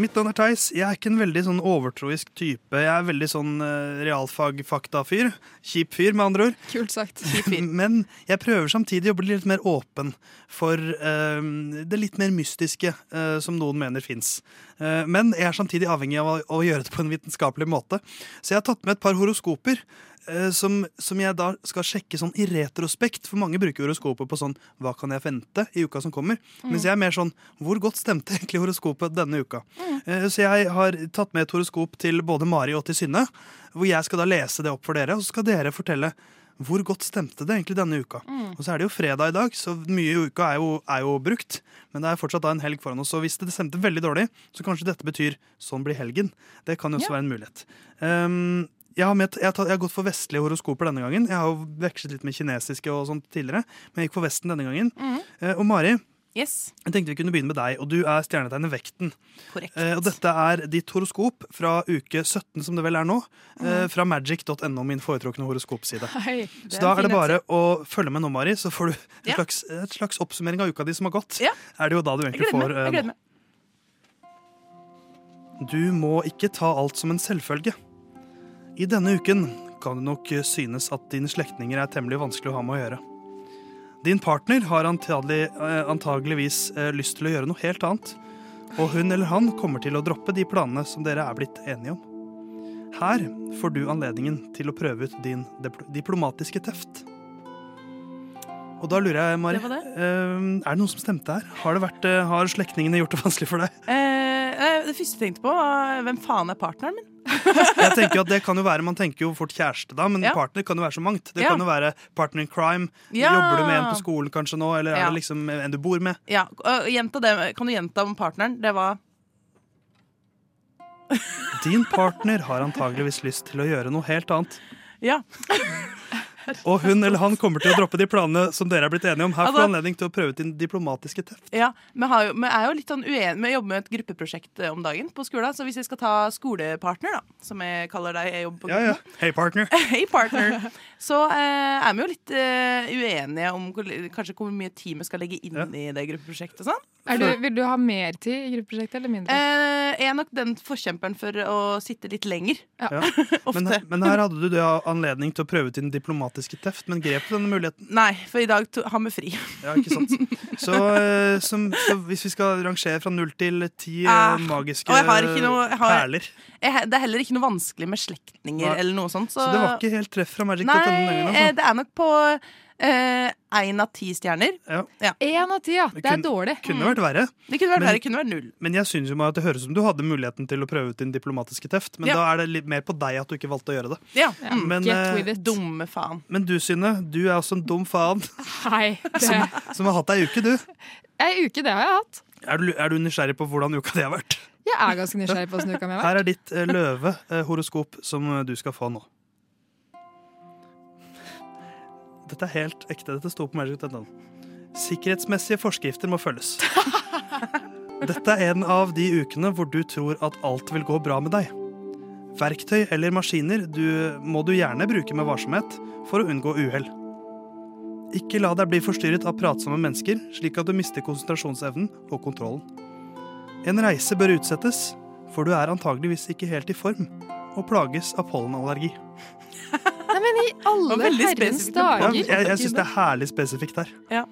Mitt navn er Theis. Jeg er ikke en veldig sånn overtroisk type. Jeg er veldig sånn eh, realfag-fakta-fyr. Kjip fyr, med andre ord. Kult sagt. kjip fyr. [laughs] Men jeg prøver samtidig å bli litt mer åpen for uh, det litt mer mystiske uh, som noen mener fins. Uh, men jeg er samtidig avhengig av å, å gjøre det på en vitenskapelig måte. Så jeg har tatt med et par horoskoper. Eh, Som, som jeg da skal sjekke sånn i retrospekt, for mange bruker horoskopet på sånn Hva kan jeg vente i uka som kommer? Mm. Mens jeg er mer sånn Hvor godt stemte egentlig horoskopet denne uka? Mm. Så jeg har tatt med et horoskop til både Mari og til Synne, hvor jeg skal da lese det opp for dere, og så skal dere fortelle hvor godt stemte det egentlig denne uka. Mm. Og så er det jo fredag i dag, så mye i uka er jo, er jo brukt. Men det er fortsatt da en helg foran oss, og hvis det stemte veldig dårlig, så kanskje dette betyr sånn blir helgen. Det kan jo også Ja. være en mulighet. Um, jeg har, med, jeg, har tatt, jeg har gått for vestlige horoskoper denne gangen. Jeg har jo vekslet litt med kinesiske og sånt tidligere, men jeg gikk for Vesten denne gangen. Mm. Eh, og Mari, Yes. jeg tenkte vi kunne begynne med deg, og du er stjernetegnet Vekten. Korrekt. Eh, og dette er ditt horoskop fra uke 17, som det vel er nå, eh, Mhm. fra magic.no, min foretrukne horoskopside. Hei, Så da er det bare å følge med nå, Mari, så får du et, Ja. slags, et slags oppsummering av uka di som har gått. Ja. Er det jo da du egentlig får eh, nå. Du må ikke ta alt som en selvfølge. I denne uken kan det nok synes at dine slektninger er temmelig vanskelig å ha med å gjøre. Din partner har antagelig, eh, antageligvis eh, lyst til å gjøre noe helt annet, og hun eller han kommer til å droppe de planene som dere er blitt enige om. Her får du anledningen til å prøve ut din diplomatiske teft. Og da lurer jeg, Mari, Det det. eh, er det noe som stemte her? Har, vært, eh, har slektningene gjort det vanskelig for deg? Eh, det første jeg tenkte på, var hvem faen er partneren min? [laughs] Jeg tenker at det kan jo være, Man tenker jo fort kjæreste, da, men Ja. partner kan jo være så mangt. Det Ja. kan jo være partner in crime. Ja. Jobber du med en på skolen kanskje nå, eller er det liksom en du bor med? Ja, det, Kan du gjenta om partneren? Det var Din partner har antageligvis lyst til å gjøre noe helt annet. Ja. [laughs] Og hun eller han kommer til å droppe de planene som dere er blitt enige om. Her får Altså- anledning til å prøve ut din diplomatiske teft. Ja, Vi, har jo, vi er jo litt sånn uenige Vi jobber med et gruppeprosjekt eh, om dagen på skolen. Så hvis jeg skal ta skolepartner, da, som jeg kaller deg jeg jobber på Ja, ja. Hei, partner. [laughs] hey partner. Så eh, er vi jo litt eh, uenige om hvor, kanskje hvor mye tid vi skal legge inn i det gruppeprosjektet. og sånn. Er du, vil du ha mer tid i gruppeprosjektet eller mindre? Eh, jeg er nok den forkjemperen for å sitte litt lenger. Ja. [laughs] Men, men her hadde du anledning til å prøve ut din diplomatiske teft, men grep du denne muligheten? Nei, for i dag har vi fri. Ja, ikke sant. Så, eh, som, så hvis vi skal rangere fra null til ti eh, Ah, magiske noe, har, perler jeg, Det er heller ikke noe vanskelig med slektninger Nei. eller noe sånt. Så, Så det var ikke helt treff fra Magic.no Nei, gangen, eh, altså. det er nok på én av ti stjerner. Ja. Én av ti, ja. Det er kunne- dårlig. Kunne vært verre. Det kunne vært Men- verre, det kunne vært null. Men jeg syns jo at det høres ut som du hadde muligheten til å prøve ut din diplomatiske teft. Men Ja. da er det litt mer på deg at du ikke valgte å gjøre det. Ja, Men, Get eh, with it. Dumme faen. Men du, Synne, du er også en dum faen Hei. [laughs] Det, som, som har hatt ei uke, du. ei uke, det har jeg hatt. Er du, er du nysgjerrig på hvordan uka di har vært? Jeg er ganske nysgjerrig på hvordan uka mi har vært. Her er ditt løvehoroskop løve-horoskop som eh, du skal få nå. Dette er helt ekte. Dette sto på Magic.no. Sikkerhetsmessige forskrifter må følges. [laughs] Dette er en av de ukene hvor du tror at alt vil gå bra med deg. Verktøy eller maskiner du, må du gjerne bruke med varsomhet for å unngå uhell. Ikke la deg bli forstyrret av pratsomme mennesker, slik at du mister konsentrasjonsevnen og kontrollen. En reise bør utsettes, for du er antageligvis ikke helt i form og plages av pollenallergi. [laughs] I alle herrens dager? Ja, jeg jeg syns det er herlig spesifikt her. Ja.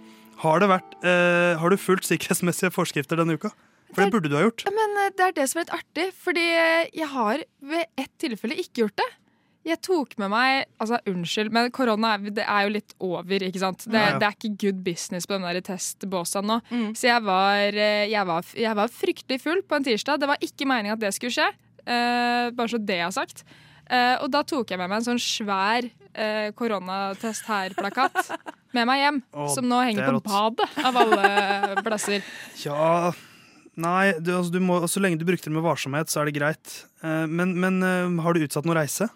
Har, det vært, eh, har du fulgt sikkerhetsmessige forskrifter denne uka? For det burde du ha gjort. Men eh, det er det som er litt artig, fordi eh, jeg har ved ett tilfelle ikke gjort det. Jeg tok med meg altså Unnskyld, men korona er- det er jo litt over. ikke sant? Det, Ja, ja. det er ikke good business på den der testbåsa nå. Så jeg var, eh, jeg, var, jeg var fryktelig full på en tirsdag. Det var ikke meningen at det skulle skje. eh, bare så det er sagt. Eh, og da tok jeg med meg en sånn svær eh, koronatest her-plakat med meg hjem. Å, som nå henger er på badet, av alle plasser. [laughs] Ja Nei, du, altså, du må, så lenge du brukte det med varsomhet, så er det greit. Eh, men men eh, har du utsatt noen reise?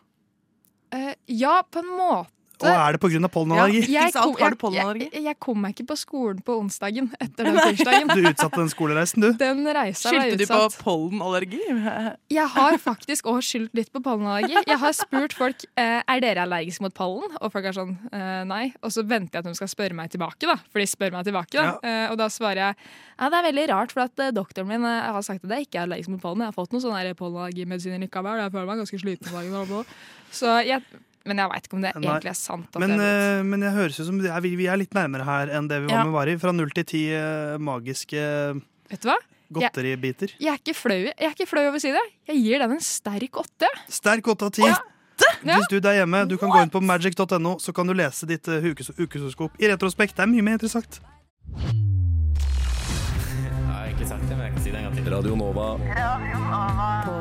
Eh, ja, på en måte. Og er det pga. pollenallergi? Jeg kom, jeg, pollenallergi? jeg, jeg kom meg ikke på skolen på onsdagen [laughs] etter den tirsdagen. Du utsatte den skolereisen, du. Den reisa Skyldte du på pollenallergi? [laughs] Jeg har faktisk òg skyldt litt på pollenallergi. Jeg har spurt folk eh, er dere allergiske mot pollen, og folk er sånn eh, nei. Og så venter jeg at de skal spørre meg tilbake, da. For de spør meg tilbake, da. Ja. og da svarer jeg ja, det er veldig rart, for at eh, doktoren min eh, har sagt at jeg ikke er allergisk mot pollen. Jeg har fått noen sånne pollenallergimedisiner likevel. Jeg føler meg ganske sliten. om dagen. Så jeg, men jeg veit ikke om det Nei. egentlig er sant. Men, jeg eh, men jeg høres ut som det er, vi, vi er litt nærmere her enn det vi var Ja. med Mari. Fra null til ti uh, magiske Vet du hva? godteribiter. Jeg er ikke flau jeg er ikke flau over å si det. Jeg gir den en sterk åtte. Sterk åtte av ti. Hvis du der hjemme, du kan gå inn på magic.no, så kan du lese ditt uh, ukesoskop i retrospekt. Det er mye mer interessant. Jeg har ikke sagt det, men jeg kan si det en gang til. Radio Nova. På,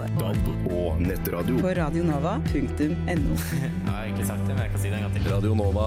DAB og nettradio. på radionova.no. [laughs] Jeg har egentlig sagt det, men jeg kan si det en gang til. Radio Nova.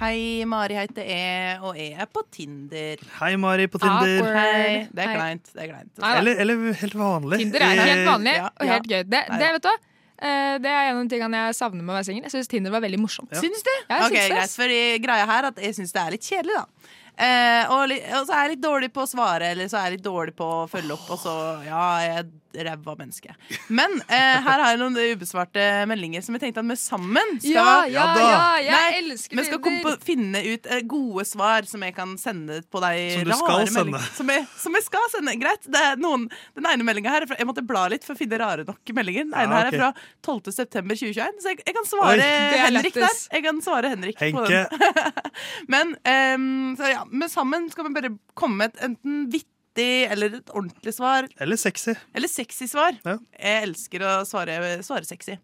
Hei, Mari heter jeg, og jeg er på Tinder. Hei, Mari på Tinder. Awkward. Hei. Det er kleint. Det er kleint. Eller, eller helt vanlig. Tinder er helt vanlig Ja, og helt ja. gøy. Det, Nei, det, vet du? Eh, Det er en av de tingene jeg savner med å være singel. Jeg syns Tinder var veldig morsomt. Syns du? Ja, jeg okay, syns det, greit, fordi for greia her at jeg syns det er litt kjedelig, da. Eh, og, og så er jeg litt dårlig på å svare, eller så er jeg litt dårlig på å følge opp, og så ja, jeg et ræva menneske. Men eh, her har jeg noen ubesvarte meldinger som jeg tenkte at vi sammen skal Ja, ja, Ja ja, jeg Nei, elsker Vi skal komme på, finne ut eh, gode svar som jeg kan sende på de Som du skal sende. Som jeg, som jeg skal sende. Greit. Det er noen, den ene meldinga her er fra, Jeg måtte bla litt for å finne rare nok meldinger. Den ene Ja, her er fra 12. september 2021, så jeg, jeg kan svare Oi. Er Henrik der. Jeg kan svare Henrik på den. [laughs] Men, ehm, så ja, men sammen skal vi bare komme med et enten vittig eller et ordentlig svar. Eller sexy. Eller sexy svar. Ja. Jeg elsker å svare, svare sexy.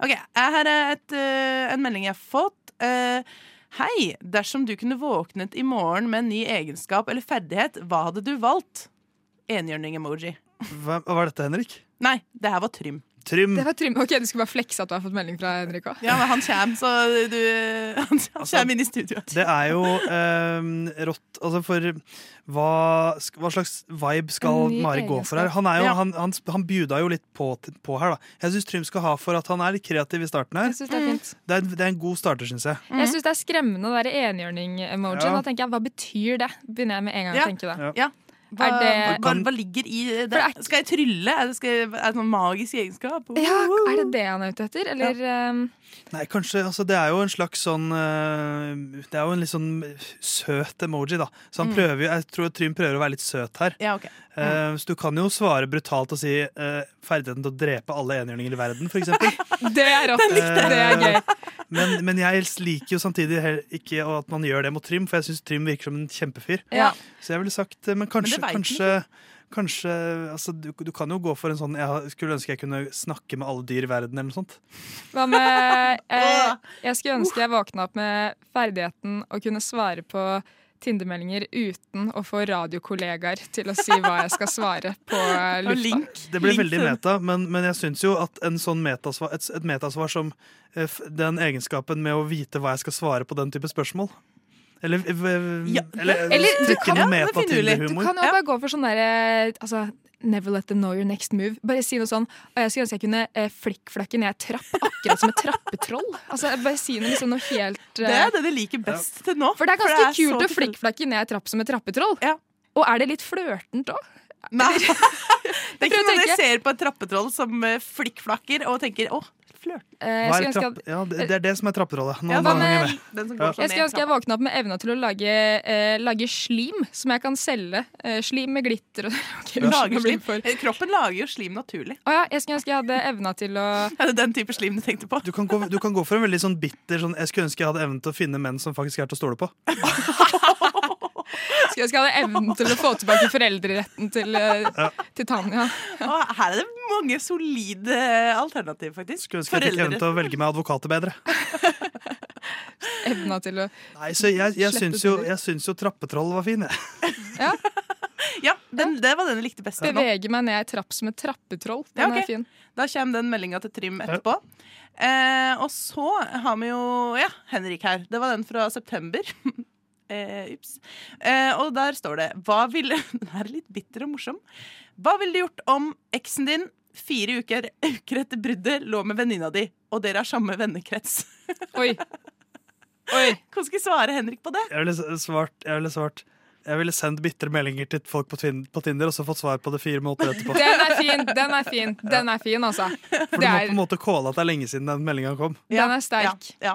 Ok, Her er et, eh, en melding jeg har fått. Eh, Hei, dersom du kunne våknet i morgen med en ny egenskap eller ferdighet, hva hadde du valgt? Enhjørning-emoji. Hva, hva var dette, Henrik? Nei, det her var Trym. Trym. Det var trym. Ok, Du skulle bare flekse at du har fått melding fra Henrik òg. Ja, men han kommer, så du Han, han kommer inn i studioet. Det er jo eh, rått Altså, for hva, hva slags vibe skal Mari gå for her? Han, er jo, Ja. han, han, han bjuda jo litt på, på her, da. Jeg syns Trym skal ha for at han er litt kreativ i starten her. Jeg synes det er fint. Det er, det er en god starter, syns jeg. Jeg syns det er skremmende å være enhjørning-emojien. Ja. Da tenker jeg, Hva betyr det? Begynner jeg med en gang Ja. å tenke det. Ja. Hva, Er det- hva, hva ligger i det? Det Skal jeg trylle? Er det, skal jeg, er det noen magisk egenskap? Ja, Er det det han er ute etter? Eller ehm, Nei, kanskje, altså Det er jo en slags sånn eh, Det er jo en litt sånn søt emoji, da. Så han Mm. prøver jo, jeg tror Trym prøver å være litt søt her. Ja, ok. Eh, så du kan jo svare brutalt og si uh, ferdigheten til å drepe alle enhjørninger i verden, for eksempel. [laughs] Det er rått. Det er gøy. Men, men jeg liker jo samtidig ikke at man gjør det mot Trym, for jeg syns Trym virker som en kjempefyr. Ja. Så jeg ville sagt eh, Men kanskje, Men kanskje, kanskje altså, du, du kan jo gå for en sånn Jeg skulle ønske jeg kunne snakke med alle dyr i verden, eller noe sånt. Hva med [laughs] eh, Jeg skulle ønske jeg våkna opp med ferdigheten å kunne svare på Tinder-meldinger uten å få radiokollegaer til å si hva jeg skal svare på eh, lufta. Det ble veldig meta, men, men jeg syns jo at en sånn metasvar, et, et metasvar som eh, den egenskapen med å vite hva jeg skal svare på den type spørsmål Eller, ja, v- eller, Eller du kan, inn du kan jo bare gå for sånn derre altså, Never let them know your next move. Bare si noe sånn Og Jeg skulle ønske jeg kunne eh, flikkflakke ned trapp, akkurat som et trappetroll. Altså, bare si noe, liksom, noe helt eh, Det er det de liker best til nå. For det er ganske det er kult å flikkflakke ned trapp som et trappetroll. Og er det litt flørtent òg? Nei. [laughs] Det er ikke noe jeg ser på et trappetroll som eh, flikkflakker og tenker å, flørt. Eh, Hva er at, ja, det, det er det som er trappetrollet. Ja, jeg sånn Jeg skulle ønske jeg våkna opp med evna til å lage, eh, lage slim som jeg kan selge. Eh, slim med glitter og [laughs] Ok, unnskyld, Lager slim. for- Eh, Kroppen lager jo slim naturlig. Å ja, jeg skulle ønske jeg hadde evna til å [laughs] Er det den type slim du tenkte på? Du kan, gå, du kan gå for en veldig sånn bitter sånn, Jeg skulle ønske jeg hadde evnen til å finne menn som faktisk er til å stole på. [laughs] Ønske jeg hadde evnen [laughs] til å få tilbake foreldreretten til, ja. til Tanja. Og her er det mange solide alternativ, faktisk. Skulle ønske jeg fikk evnen til å velge meg advokater bedre. [laughs] Evna til å Nei, så jeg, jeg, syns jo, jeg syns jo trappetroll var fin, jeg. Ja, [laughs] den, det var den jeg likte best. Beveger bevege meg ned ei trapp som et trappetroll. Den Ja, okay. er fin. Da kommer den meldinga til Trym etterpå. Eh, og så har vi jo ja, Henrik her. Det var den fra september. Eh, ups. Eh, og der står det Hva ville [laughs] Den er litt bitter og morsom. Hva ville du gjort om eksen din fire uker, [laughs] uker etter bruddet lå med venninna di, og dere har samme vennekrets? Oi. [laughs] Hva skal jeg svare Henrik på det? Jeg ville svart, jeg ville svart Jeg ville sendt bitre meldinger til folk på, på Tinder og så fått svar på det fire måneder etterpå. Den er fin, den er fin, den er fin, altså. For du må er, på en måte calle at det er lenge siden den meldinga kom. den er sterk. Ja, ja,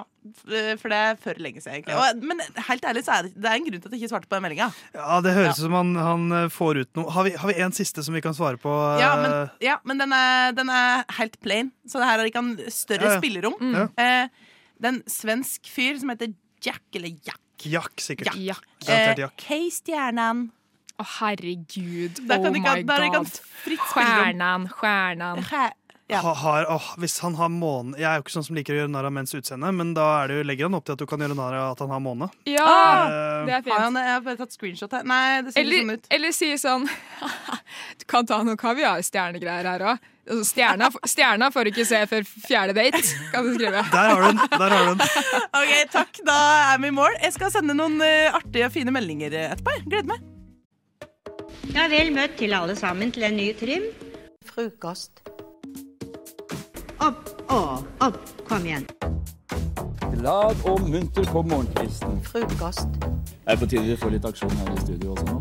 for det er for lenge siden, egentlig. Og, men helt ærlig så er det, det er en grunn til at jeg ikke svarte på den meldinga. Ja, Det høres ut som han, han eh, får ut noe. Har vi, har vi en siste som vi kan svare på? Ja, men, eh, ja, men den, er, den er helt plain, så det her er ikke en større Ja, ja. spillerom. Mm. Ja. Eh, det er en svensk fyr som heter Jack, eller Jack. Jack, sikkert. Jack. Jack. Eh, Hei, stjernen. Å, herregud. Der kan oh my der god. fritt stjernen, stjernen. Ja. Ha, har, oh, hvis han har måne Jeg er jo ikke sånn som liker å gjøre narr av menns utseende, men da er det jo, legger han opp til at du kan gjøre narr av at han har måne. Ja, uh, det er fint. han, jeg har bare tatt screenshot her. Nei, det ser litt sånn Eller, ut. eller si sånn [laughs] Du kan ta noe kaviar-stjernegreier her òg. Stjerna, stjerna får du ikke se før fjerde date, kan du skrive. Der har du den! Der har du den. OK, takk. Da er vi i mål. Jeg skal sende noen eh, artige og fine meldinger etterpå. jeg. Gleder meg. Ja, vel møtt til alle sammen til en ny trim. Frokost. Opp og opp. Kom igjen. Glad og munter på morgenkvisten. Frokost. Det er på tide vi får litt aksjon her i studio også nå.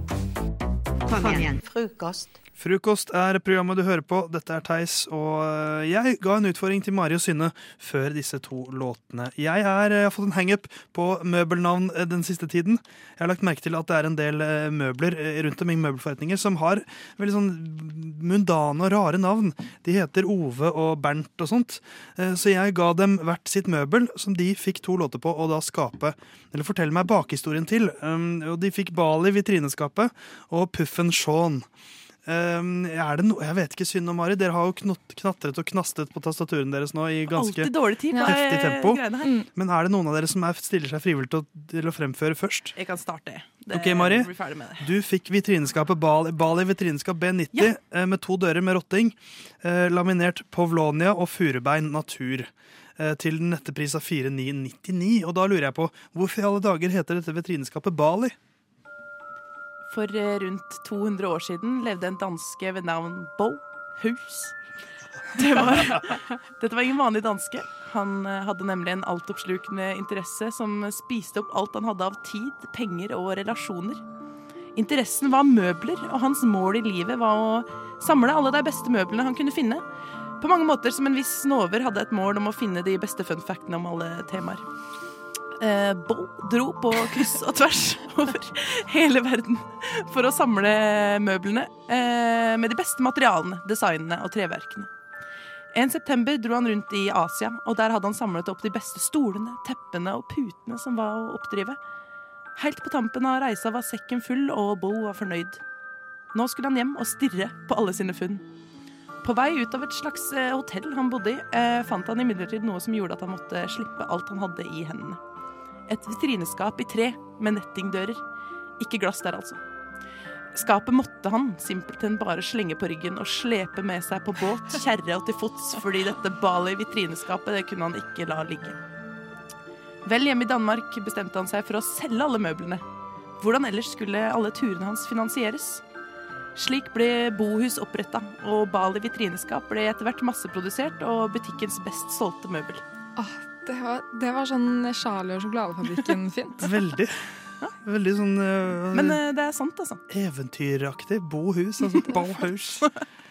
Kom igjen. Frokost. Frokost er programmet du hører på. Dette er Theis, og øh, jeg ga en utfordring til Mari og Synne før disse to låtene. Jeg, er, jeg har fått en hangup på møbelnavn øh, den siste tiden. Jeg har lagt merke til at det er en del møbler rundt om i møbelforretninger som har veldig sånn mundane og rare navn. De heter Ove og Bernt og sånt. Eh, Så jeg ga dem hvert sitt møbel, som de fikk to låter på, og da skape, eller fortelle meg bakhistorien til. Um, Og de fikk Bali, vitrineskapet, og Puffen Shaun. Um, er det no jeg vet ikke, synd og Mari, dere har jo knott, knatret og knastet på tastaturen deres nå i ganske heftig eh, tempo. greiene. Men er det noen av dere som er, stiller seg frivillig til å, til å fremføre først? Jeg kan starte. Det, Ok, Mari. Du fikk vitrineskapet Bali, Bali vitrineskap B90 eh, med to dører med rotting. Eh, laminert Povlonia og furubein natur. Eh, til den nette pris av 4999. Og da lurer jeg på, hvorfor i alle dager heter dette vitrineskapet Bali? For eh, rundt 200 år siden levde en danske ved navn Bo Hus. Det var, [laughs] dette var ingen vanlig danske. Han eh, hadde nemlig en altoppslukende interesse som spiste opp alt han hadde av tid, penger og relasjoner. Interessen var møbler, og hans mål i livet var å samle alle de beste møblene han kunne finne. På mange måter som en viss snover hadde et mål om å finne de beste fun factene om alle temaer. Eh, Bo dro på kryss og tvers [laughs] over hele verden for å samle møblene eh, med de beste materialene, designene og treverkene. En september dro han rundt i Asia, og der hadde han samlet opp de beste stolene, teppene og putene som var å oppdrive. Helt på tampen av reisa var sekken full, og Bo var fornøyd. Nå skulle han hjem og stirre på alle sine funn. På vei ut av et slags eh, hotell han bodde i, eh, fant han imidlertid noe som gjorde at han måtte slippe alt han hadde i hendene. Et vitrineskap i tre med nettingdører. Ikke glass der, altså. Skapet måtte han simpelthen bare slenge på ryggen og slepe med seg på båt, [laughs] kjerre og til fots, fordi dette balet i vitrineskapet det kunne han ikke la ligge. Vel hjemme i Danmark bestemte han seg for å selge alle møblene. Hvordan ellers skulle alle turene hans finansieres? Slik ble Bohus oppretta, og Bali vitrineskap ble etter hvert masseprodusert og butikkens best solgte møbel. Åh, det, var, det var sånn Charlie og sjokoladefabrikken [laughs] fint. Veldig. Veldig sånn uh, Men uh, det er sant, altså. eventyraktig. Bohus, altså. [laughs] [laughs]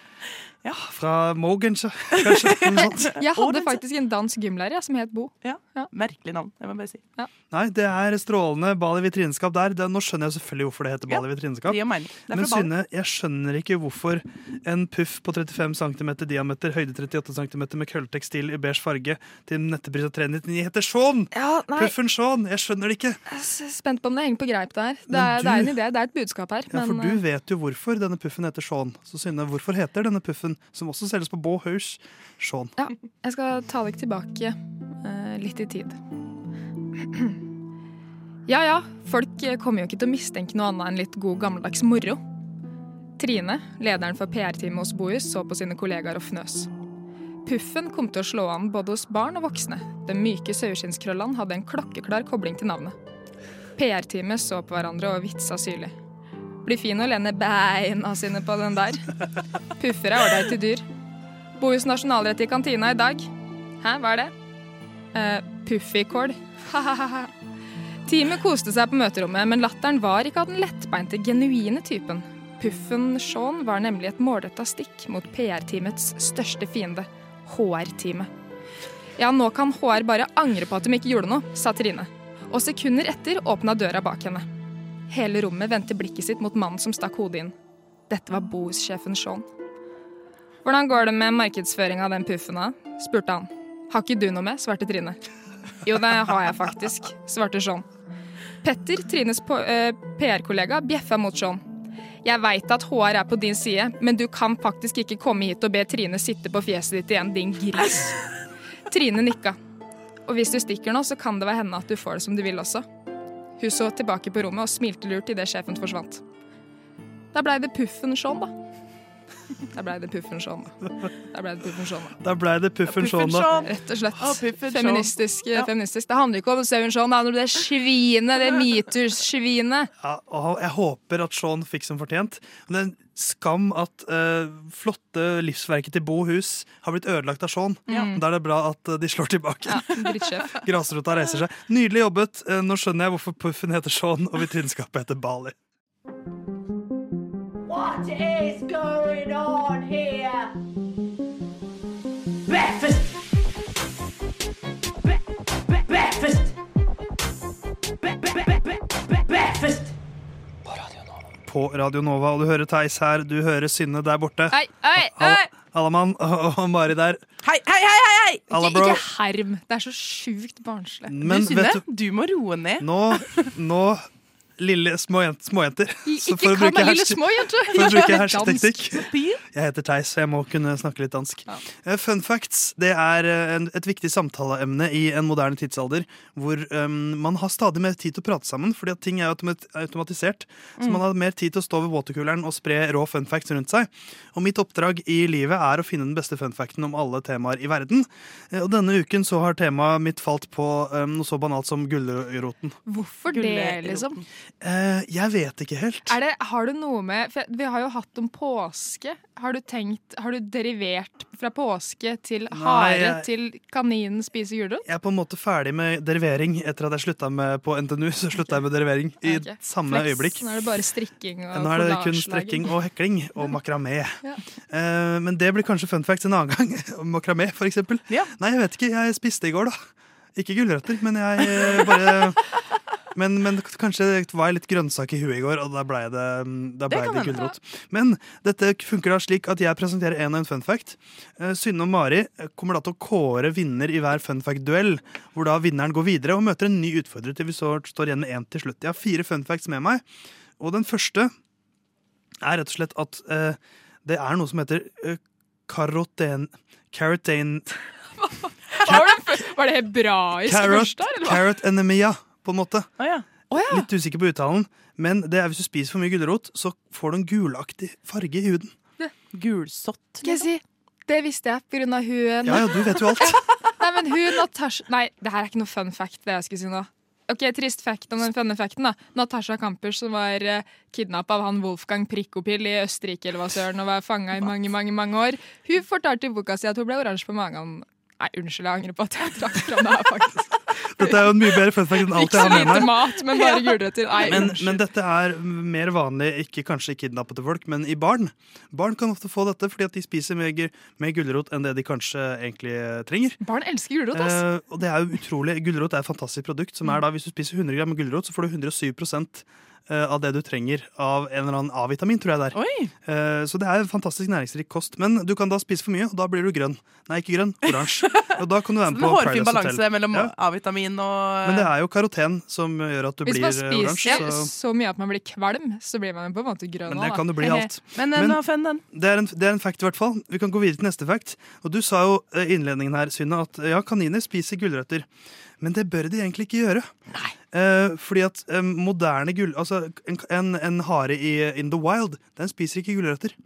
Bohus. Fra Mogens, kanskje. [laughs] Noe sånt. Jeg hadde faktisk en dansk gymlærer jeg, som het Bo. Ja. Merkelig navn, jeg må bare si. Nei, det er strålende Bali vitrineskap der. Det, nå skjønner jeg selvfølgelig hvorfor det heter vitrineskap. det mening. Det er Men. Synne, jeg skjønner ikke hvorfor en puff på 35 cm diameter, høyde 38 cm med krølletekstil i beige farge til nettepris av 399 heter Shaun! Ja. Puffen Shaun! Jeg skjønner det ikke. Jeg er spent på om det henger på greip der. Det er, er, det er en idé, det er et budskap her. Ja, for du eh, vet jo hvorfor denne puffen heter Shaun. Så Synne, hvorfor heter denne puffen, som også selges på Bauhaus, Sean. Ja, jeg skal ta deg tilbake eh, litt i tid. [clears throat] Ja ja, folk kommer jo ikke til å mistenke noe annet enn litt god gammeldags moro. Trine, lederen for PR-teamet hos Bohus, så på sine kollegaer og fnøs. Puffen kom til å slå an både hos barn og voksne. De myke saueskinnskrøllene hadde en klokkeklar kobling til navnet. PR-teamet så på hverandre og vitsa syrlig. Blir fin å lene beina sine på den der. Puffer er ålreite dyr. Bohus nasjonalrett i kantina i dag. Hæ, hva er det? Uh, Puffikål. Ha-ha-ha. Teamet koste seg på møterommet, men latteren var ikke av den lettbeinte, genuine typen. Puffen Shaun var nemlig et målretta stikk mot PR-teamets største fiende, HR-teamet. Ja, nå kan HR bare angre på at de ikke gjorde noe, sa Trine. Og sekunder etter åpna døra bak henne. Hele rommet vendte blikket sitt mot mannen som stakk hodet inn. Dette var Bohus-sjefen Shaun. Hvordan går det med markedsføringa av den puffen, da? spurte han. Har ikke du noe med? svarte Trine. Jo, det har jeg faktisk, svarte Sean. Petter, Trines eh, PR-kollega, bjeffa mot Sean. Jeg veit at HR er på din side, men du kan faktisk ikke komme hit og be Trine sitte på fjeset ditt igjen, din gris. Trine nikka. Og hvis du stikker nå, så kan det være henne at du får det som du vil også. Hun så tilbake på rommet og smilte lurt idet sjefen forsvant. Da blei det puffen sånn, da. Da blei det puffen sånn, da. Da blei det puffen sånn, da. Da blei det puffen sånn, da. Rett og slett. Ah. Feministisk, Ja. feministisk. Det handler ikke om Seven Shaun, det handler om det svinet, det metoo-svinet. Ja, jeg håper at Shaun fikk som fortjent. Men er skam at uh, flotte livsverket til Bo Hus har blitt ødelagt av Shaun. Ja. Da er det bra at eh, de slår tilbake. Ja. [laughs] Grasrota reiser seg. Nydelig jobbet. Eh, Nå skjønner jeg hvorfor puffen heter Shaun og vitrinskapet heter Bali. What is going on here? På Radio Nova, og du hører Theis her, du hører Synne der borte. Hei, hei, hei! Allamann og Mari der. Hei, hei, hei! hei, hei! Alla, Ikke, bro. ikke herm. Det er så sjukt barnslig. Men du, Synne, du, du må roe ned. Nå, nå lille småjenter. Så Ikke kall meg lille småjente. For å bruke [laughs] hersketeknikk. Jeg heter Theis, så jeg må kunne snakke litt dansk. Ja. Fun facts det er eh, en- et viktig samtaleemne i en moderne tidsalder hvor um, man har stadig mer tid til å prate sammen, fordi at ting er automat automatisert. Så Mm. man har mer tid til å stå ved watercooleren og spre rå fun facts rundt seg. Og mitt oppdrag i livet er å finne den beste fun facten om alle temaer i verden. Eh, Og denne uken så har temaet mitt falt på um, noe så banalt som gulroten. Hvorfor det, liksom? Eh, jeg vet ikke helt. Det, har du noe med for Vi har jo hatt om påske. Har du tenkt, har du derivert fra påske til hare jeg- til kaninen spiser gulrot? Jeg er på en måte ferdig med derivering etter at jeg slutta med på NTNU. Så slutta jeg med derivering i okay. samme Flex. øyeblikk. Nå er det bare strikking og Nå er det kun strekking og hekling og [laughs] makramé. Ja. Eh, men det blir kanskje fun facts en annen gang. [laughs] Makramé, for eksempel. Nei, jeg vet ikke. Jeg spiste i går, da. Ikke gulrøtter, men jeg eh, bare men, men kanskje det var jeg litt grønnsak i huet i går, og da blei det, da ble det, det hende. gulrot. Men dette funker da slik at jeg presenterer en og en fun fact. Eh, Synne og Mari kommer da til å kåre vinner i hver fun fact-duell, hvor da vinneren går videre og møter en ny utfordrer til vi så står igjen med én til slutt. Jeg har fire fun facts med meg, og den første er rett og slett at eh, det er noe som heter uh, karoten... Carotane [laughs] Var det, det hebraisk først der, carrot anemia, på en måte. Oh, ja. Litt usikker på uttalen, men det er hvis du spiser for mye gulrot, så får du en gulaktig farge i huden. Gulsott. Skal jeg si? Det visste jeg av hun Ja, ja, du vet jo alt. [laughs] Nei, men hun Natasha Nei, det her er ikke noe fun fact, det jeg skulle si nå. Ok, Trist fact om den funne facten. da Natasha Kampers som var uh, kidnappa av han Wolfgang Prikkopil i Østerrike eller hva søren og var fanga i mange mange, mange år. Hun fortalte i boka si at hun ble oransje på magen. Nei, unnskyld, jeg angrer på at jeg trakk fram det her, faktisk. Dette er jo en mye bedre fun fact enn alt Ikke jeg så har med lite meg. mat, men bare gulrøtter. Nei, Men, men dette er mer vanlig, ikke kanskje i kidnappede folk, men i barn. Barn kan ofte få dette fordi at de spiser mer, mer gulrot enn det de kanskje egentlig trenger. Barn elsker gulrot, altså. Eh, og det er jo utrolig Gulrot er et fantastisk produkt. Som er da, Hvis du spiser 100 gram gulrot, så får du 107 eh, av det du trenger av en eller annen A-vitamin, tror jeg det er. Eh, så det er en fantastisk næringsrik kost. Men du kan da spise for mye, og da blir du grønn. Nei, ikke grønn, oransje. [laughs] Og da kan du være med på hårfin Paradise balanse mellom Ja. A-vitamin og Men det er jo karoten som gjør at du Hvis blir man eh, spiser så... Så. mye at man blir kvalm, så blir man jo på en måte grønn Men det også, kan du bli alt. Men, Men nå den. Det er, en, det er en fact, i hvert fall. Vi kan gå videre til neste fact. Og Du sa jo eh, i innledningen her, Synne, at ja, kaniner spiser gulrøtter. Men det bør de egentlig ikke gjøre. Eh, fordi at eh, moderne gull... Altså, en, en, en hare i In the Wild, den spiser ikke gulrøtter.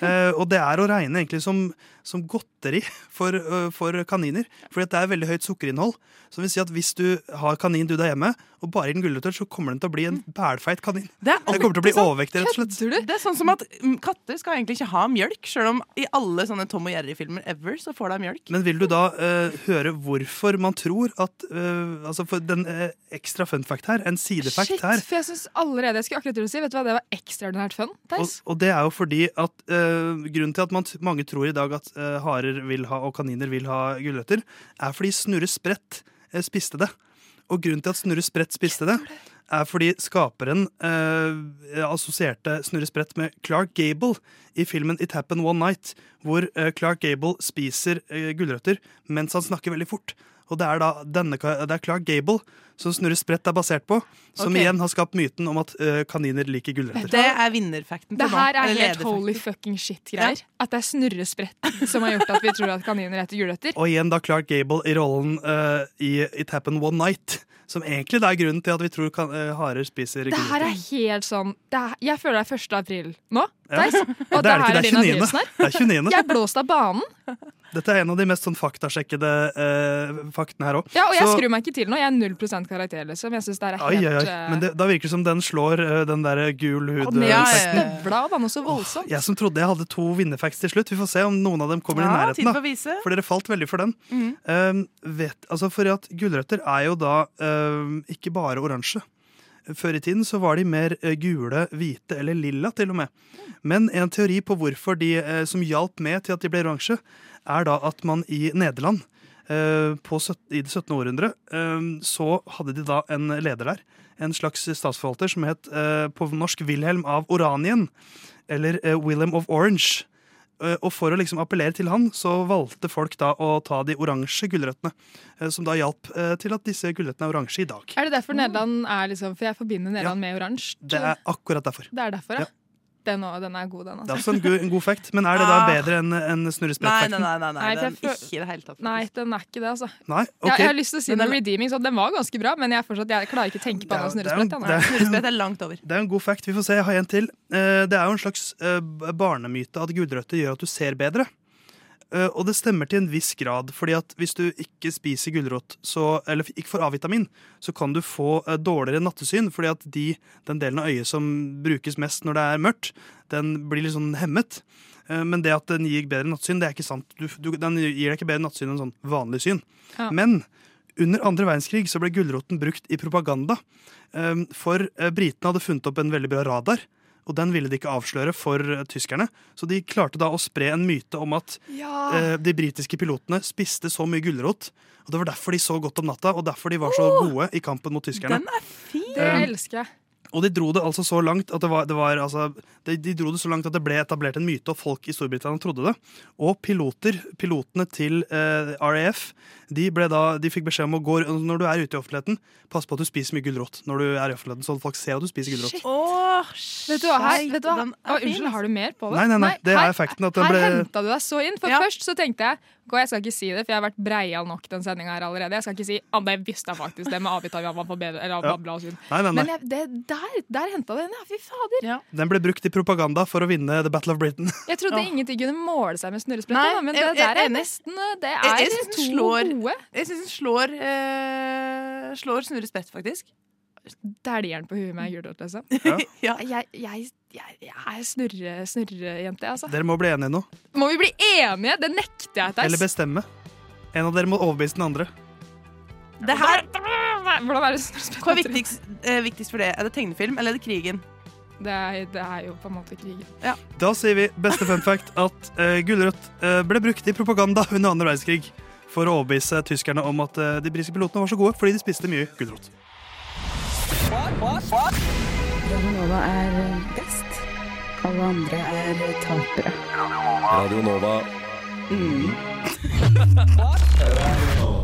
Eh, og det er å regne egentlig som, som godteri for, for kaniner. Fordi det er veldig høyt sukkerinnhold. Så det vil si at hvis du har kanin du der hjemme, og bare gir den gulrøtter, så kommer den til å bli en bælfeit kanin. Det, er Den kommer til å bli sånn. overvektig, rett og slett. Det er sånn som at mm, katter skal egentlig ikke ha mjølk, sjøl om i alle sånne Tom og Jerry-filmer ever så får de mjølk. Men vil du da uh, høre hvorfor man tror at uh, Altså for den uh, ekstra fun fact her, en sidefact Shit, her for jeg synes allerede Jeg skulle akkurat til å si Vet du hva, det var ekstraordinært fun. og, og det er jo fordi at Grunnen til at man, mange tror i dag at harer vil ha, og kaniner vil ha gulrøtter, er fordi Snurre Sprett eh, spiste det. Og grunnen til at Snurre Sprett spiste det, er fordi skaperen eh, assosierte Snurre Sprett med Clark Gable i filmen It Happened One Night, hvor eh, Clark Gable spiser eh, gulrøtter mens han snakker veldig fort. Og det er da denne, det er Clark Gable som Snurre Sprett er basert på, som okay. igjen har skapt myten om at uh, kaniner liker gulrøtter. Det er vinnerfakten Det her er helt holy fucking shit-greier. At det er snurresprett som har gjort at vi tror at kaniner heter gulrøtter. Og igjen da Clark Gable i rollen uh, i It Happened One Night. Som egentlig det er grunnen til at vi tror kan, uh, harer spiser Det her er helt sånn det er, Jeg føler det er 1. april nå. Ja. Deis, Og Det er det ikke, det er 29.. Det er 29.. Jeg er blåst av banen. Dette er en av de mest sånn faktasjekkede eh, faktene her òg. Ja, og jeg skrur meg ikke til nå. Jeg er 0 karakter, liksom. Jeg synes det er helt ai, ai, ai. Men det, da virker det som den slår eh, den der gul hud Og i effekten. støvla, da, noe så voldsomt. Jeg som trodde jeg hadde to vinnerfacts til slutt. Vi får se om noen av dem kommer i Ja, nærheten. tid da for. For dere falt veldig for den. Mm. Um, vet, altså for at Gulrøtter er jo da um, ikke bare oransje. Før i tiden så var de mer eh, gule, hvite eller lilla til og med. Men en teori på hvorfor de eh, som hjalp med til at de ble oransje, er da at man i Nederland eh, på, i det 17. århundre eh, så hadde de da en leder der. En slags statsforvalter som het eh, på norsk Wilhelm av Oranien. Eller Wilhelm of Orange. Og for å liksom appellere til han, så valgte folk da å ta de oransje gulrøttene. Som da hjalp til at disse gulrøttene er oransje i dag. Er det derfor Nederland er liksom For jeg forbinder Nederland med oransje. Det er akkurat derfor. Det er derfor, ja. Ja. Den, også, den er god, den. Det er Altså. også en, god, en god fact, men er det da Ah. bedre enn en Snurre Nei, nei, nei, nei, nei, den, ikke i det hele tatt. Nei, den er ikke det, altså. Nei, Jeg, jeg har lyst til å si Den redeeming, så den var ganske bra, men jeg, fortsatt, jeg klarer ikke å tenke på Det den snurresprett. Snurresprett er langt over. Det er en god fact. Vi får se. Jeg har en til. Eh, Det er jo en slags eh, barnemyte at gulrøtter gjør at du ser bedre. Eh, Og det stemmer til en viss grad, fordi at hvis du ikke spiser gulrot, så, eller ikke får A-vitamin, så kan du få eh, dårligere nattesyn, fordi at de, den delen av øyet som brukes mest når det er mørkt, den blir litt sånn hemmet. Eh, Men det at den gir bedre nattsyn, det er ikke sant. Du, du, den gir deg ikke bedre nattsyn enn sånn vanlig syn. Ja. Men under andre verdenskrig så ble gulroten brukt i propaganda. For britene hadde funnet opp en veldig bra radar, og den ville de ikke avsløre for eh, tyskerne. Så de klarte da å spre en myte om at Ja. eh, de britiske pilotene spiste så mye gulrot. Og det var derfor de så godt om natta, og derfor de var så gode i kampen mot tyskerne. Den er fin! Det Um, elsker jeg. Og de dro det altså så langt at det var, det var altså, de, de dro det så langt at det ble etablert en myte, og folk i Storbritannia trodde det. Og piloter, pilotene til eh, RAF de, ble da, de fikk beskjed om å gå når du er ute i offentligheten, pass på at du spiser mye gulrot når du er i offentligheten, så folk ser at du spiser gulrot. Shit. Åh, Vet du hva, her, vet du hva? Å, unnskyld, har du mer på det? Nei, nei, nei, det er effekten at den her ble- henta du deg så inn. For Ja. først så tenkte jeg Gå, jeg skal ikke si det, for jeg har vært breial nok den sendinga her allerede. Jeg skal ikke si at det visste faktisk, det med A-vitamin man får bedre eller Ja. bla, bla. Nei, nei, nei. Men jeg, det, der, der henta det den, ja. Fy fader. Den ble brukt i propaganda for å vinne The Battle of Britain. Jeg trodde ingenting kunne måle seg med snurresprett, men jeg- det jeg der er nesten Det Jeg, er jeg synes to slår, gode. jeg synes den slår, eh, slår Snurre Sprett, faktisk. Dæljeren på huet med gulrot, liksom. [laughs] [laughs] Ja. Jeg, jeg, jeg, jeg er snurre- snurrejente, altså. Dere må bli enige nå. Må vi bli enige? Det nekter jeg, Theis. Eller bestemme. En av dere må overbevise den andre. Det her er, hvordan er det Snurre Sprett? Hva er viktigst, eh, viktigst for det? Er det tegnefilm eller er det krigen? Det er, det er jo på en måte krigen. Da sier vi beste fun fact at uh, gulrøtt uh, ble brukt i propaganda under andre verdenskrig for å overbevise tyskerne om at eh, de britiske pilotene var så gode fordi de spiste mye gulrot. Radio Nova er best. Alle andre er tapere. Radio Nova. Mm. [laughs]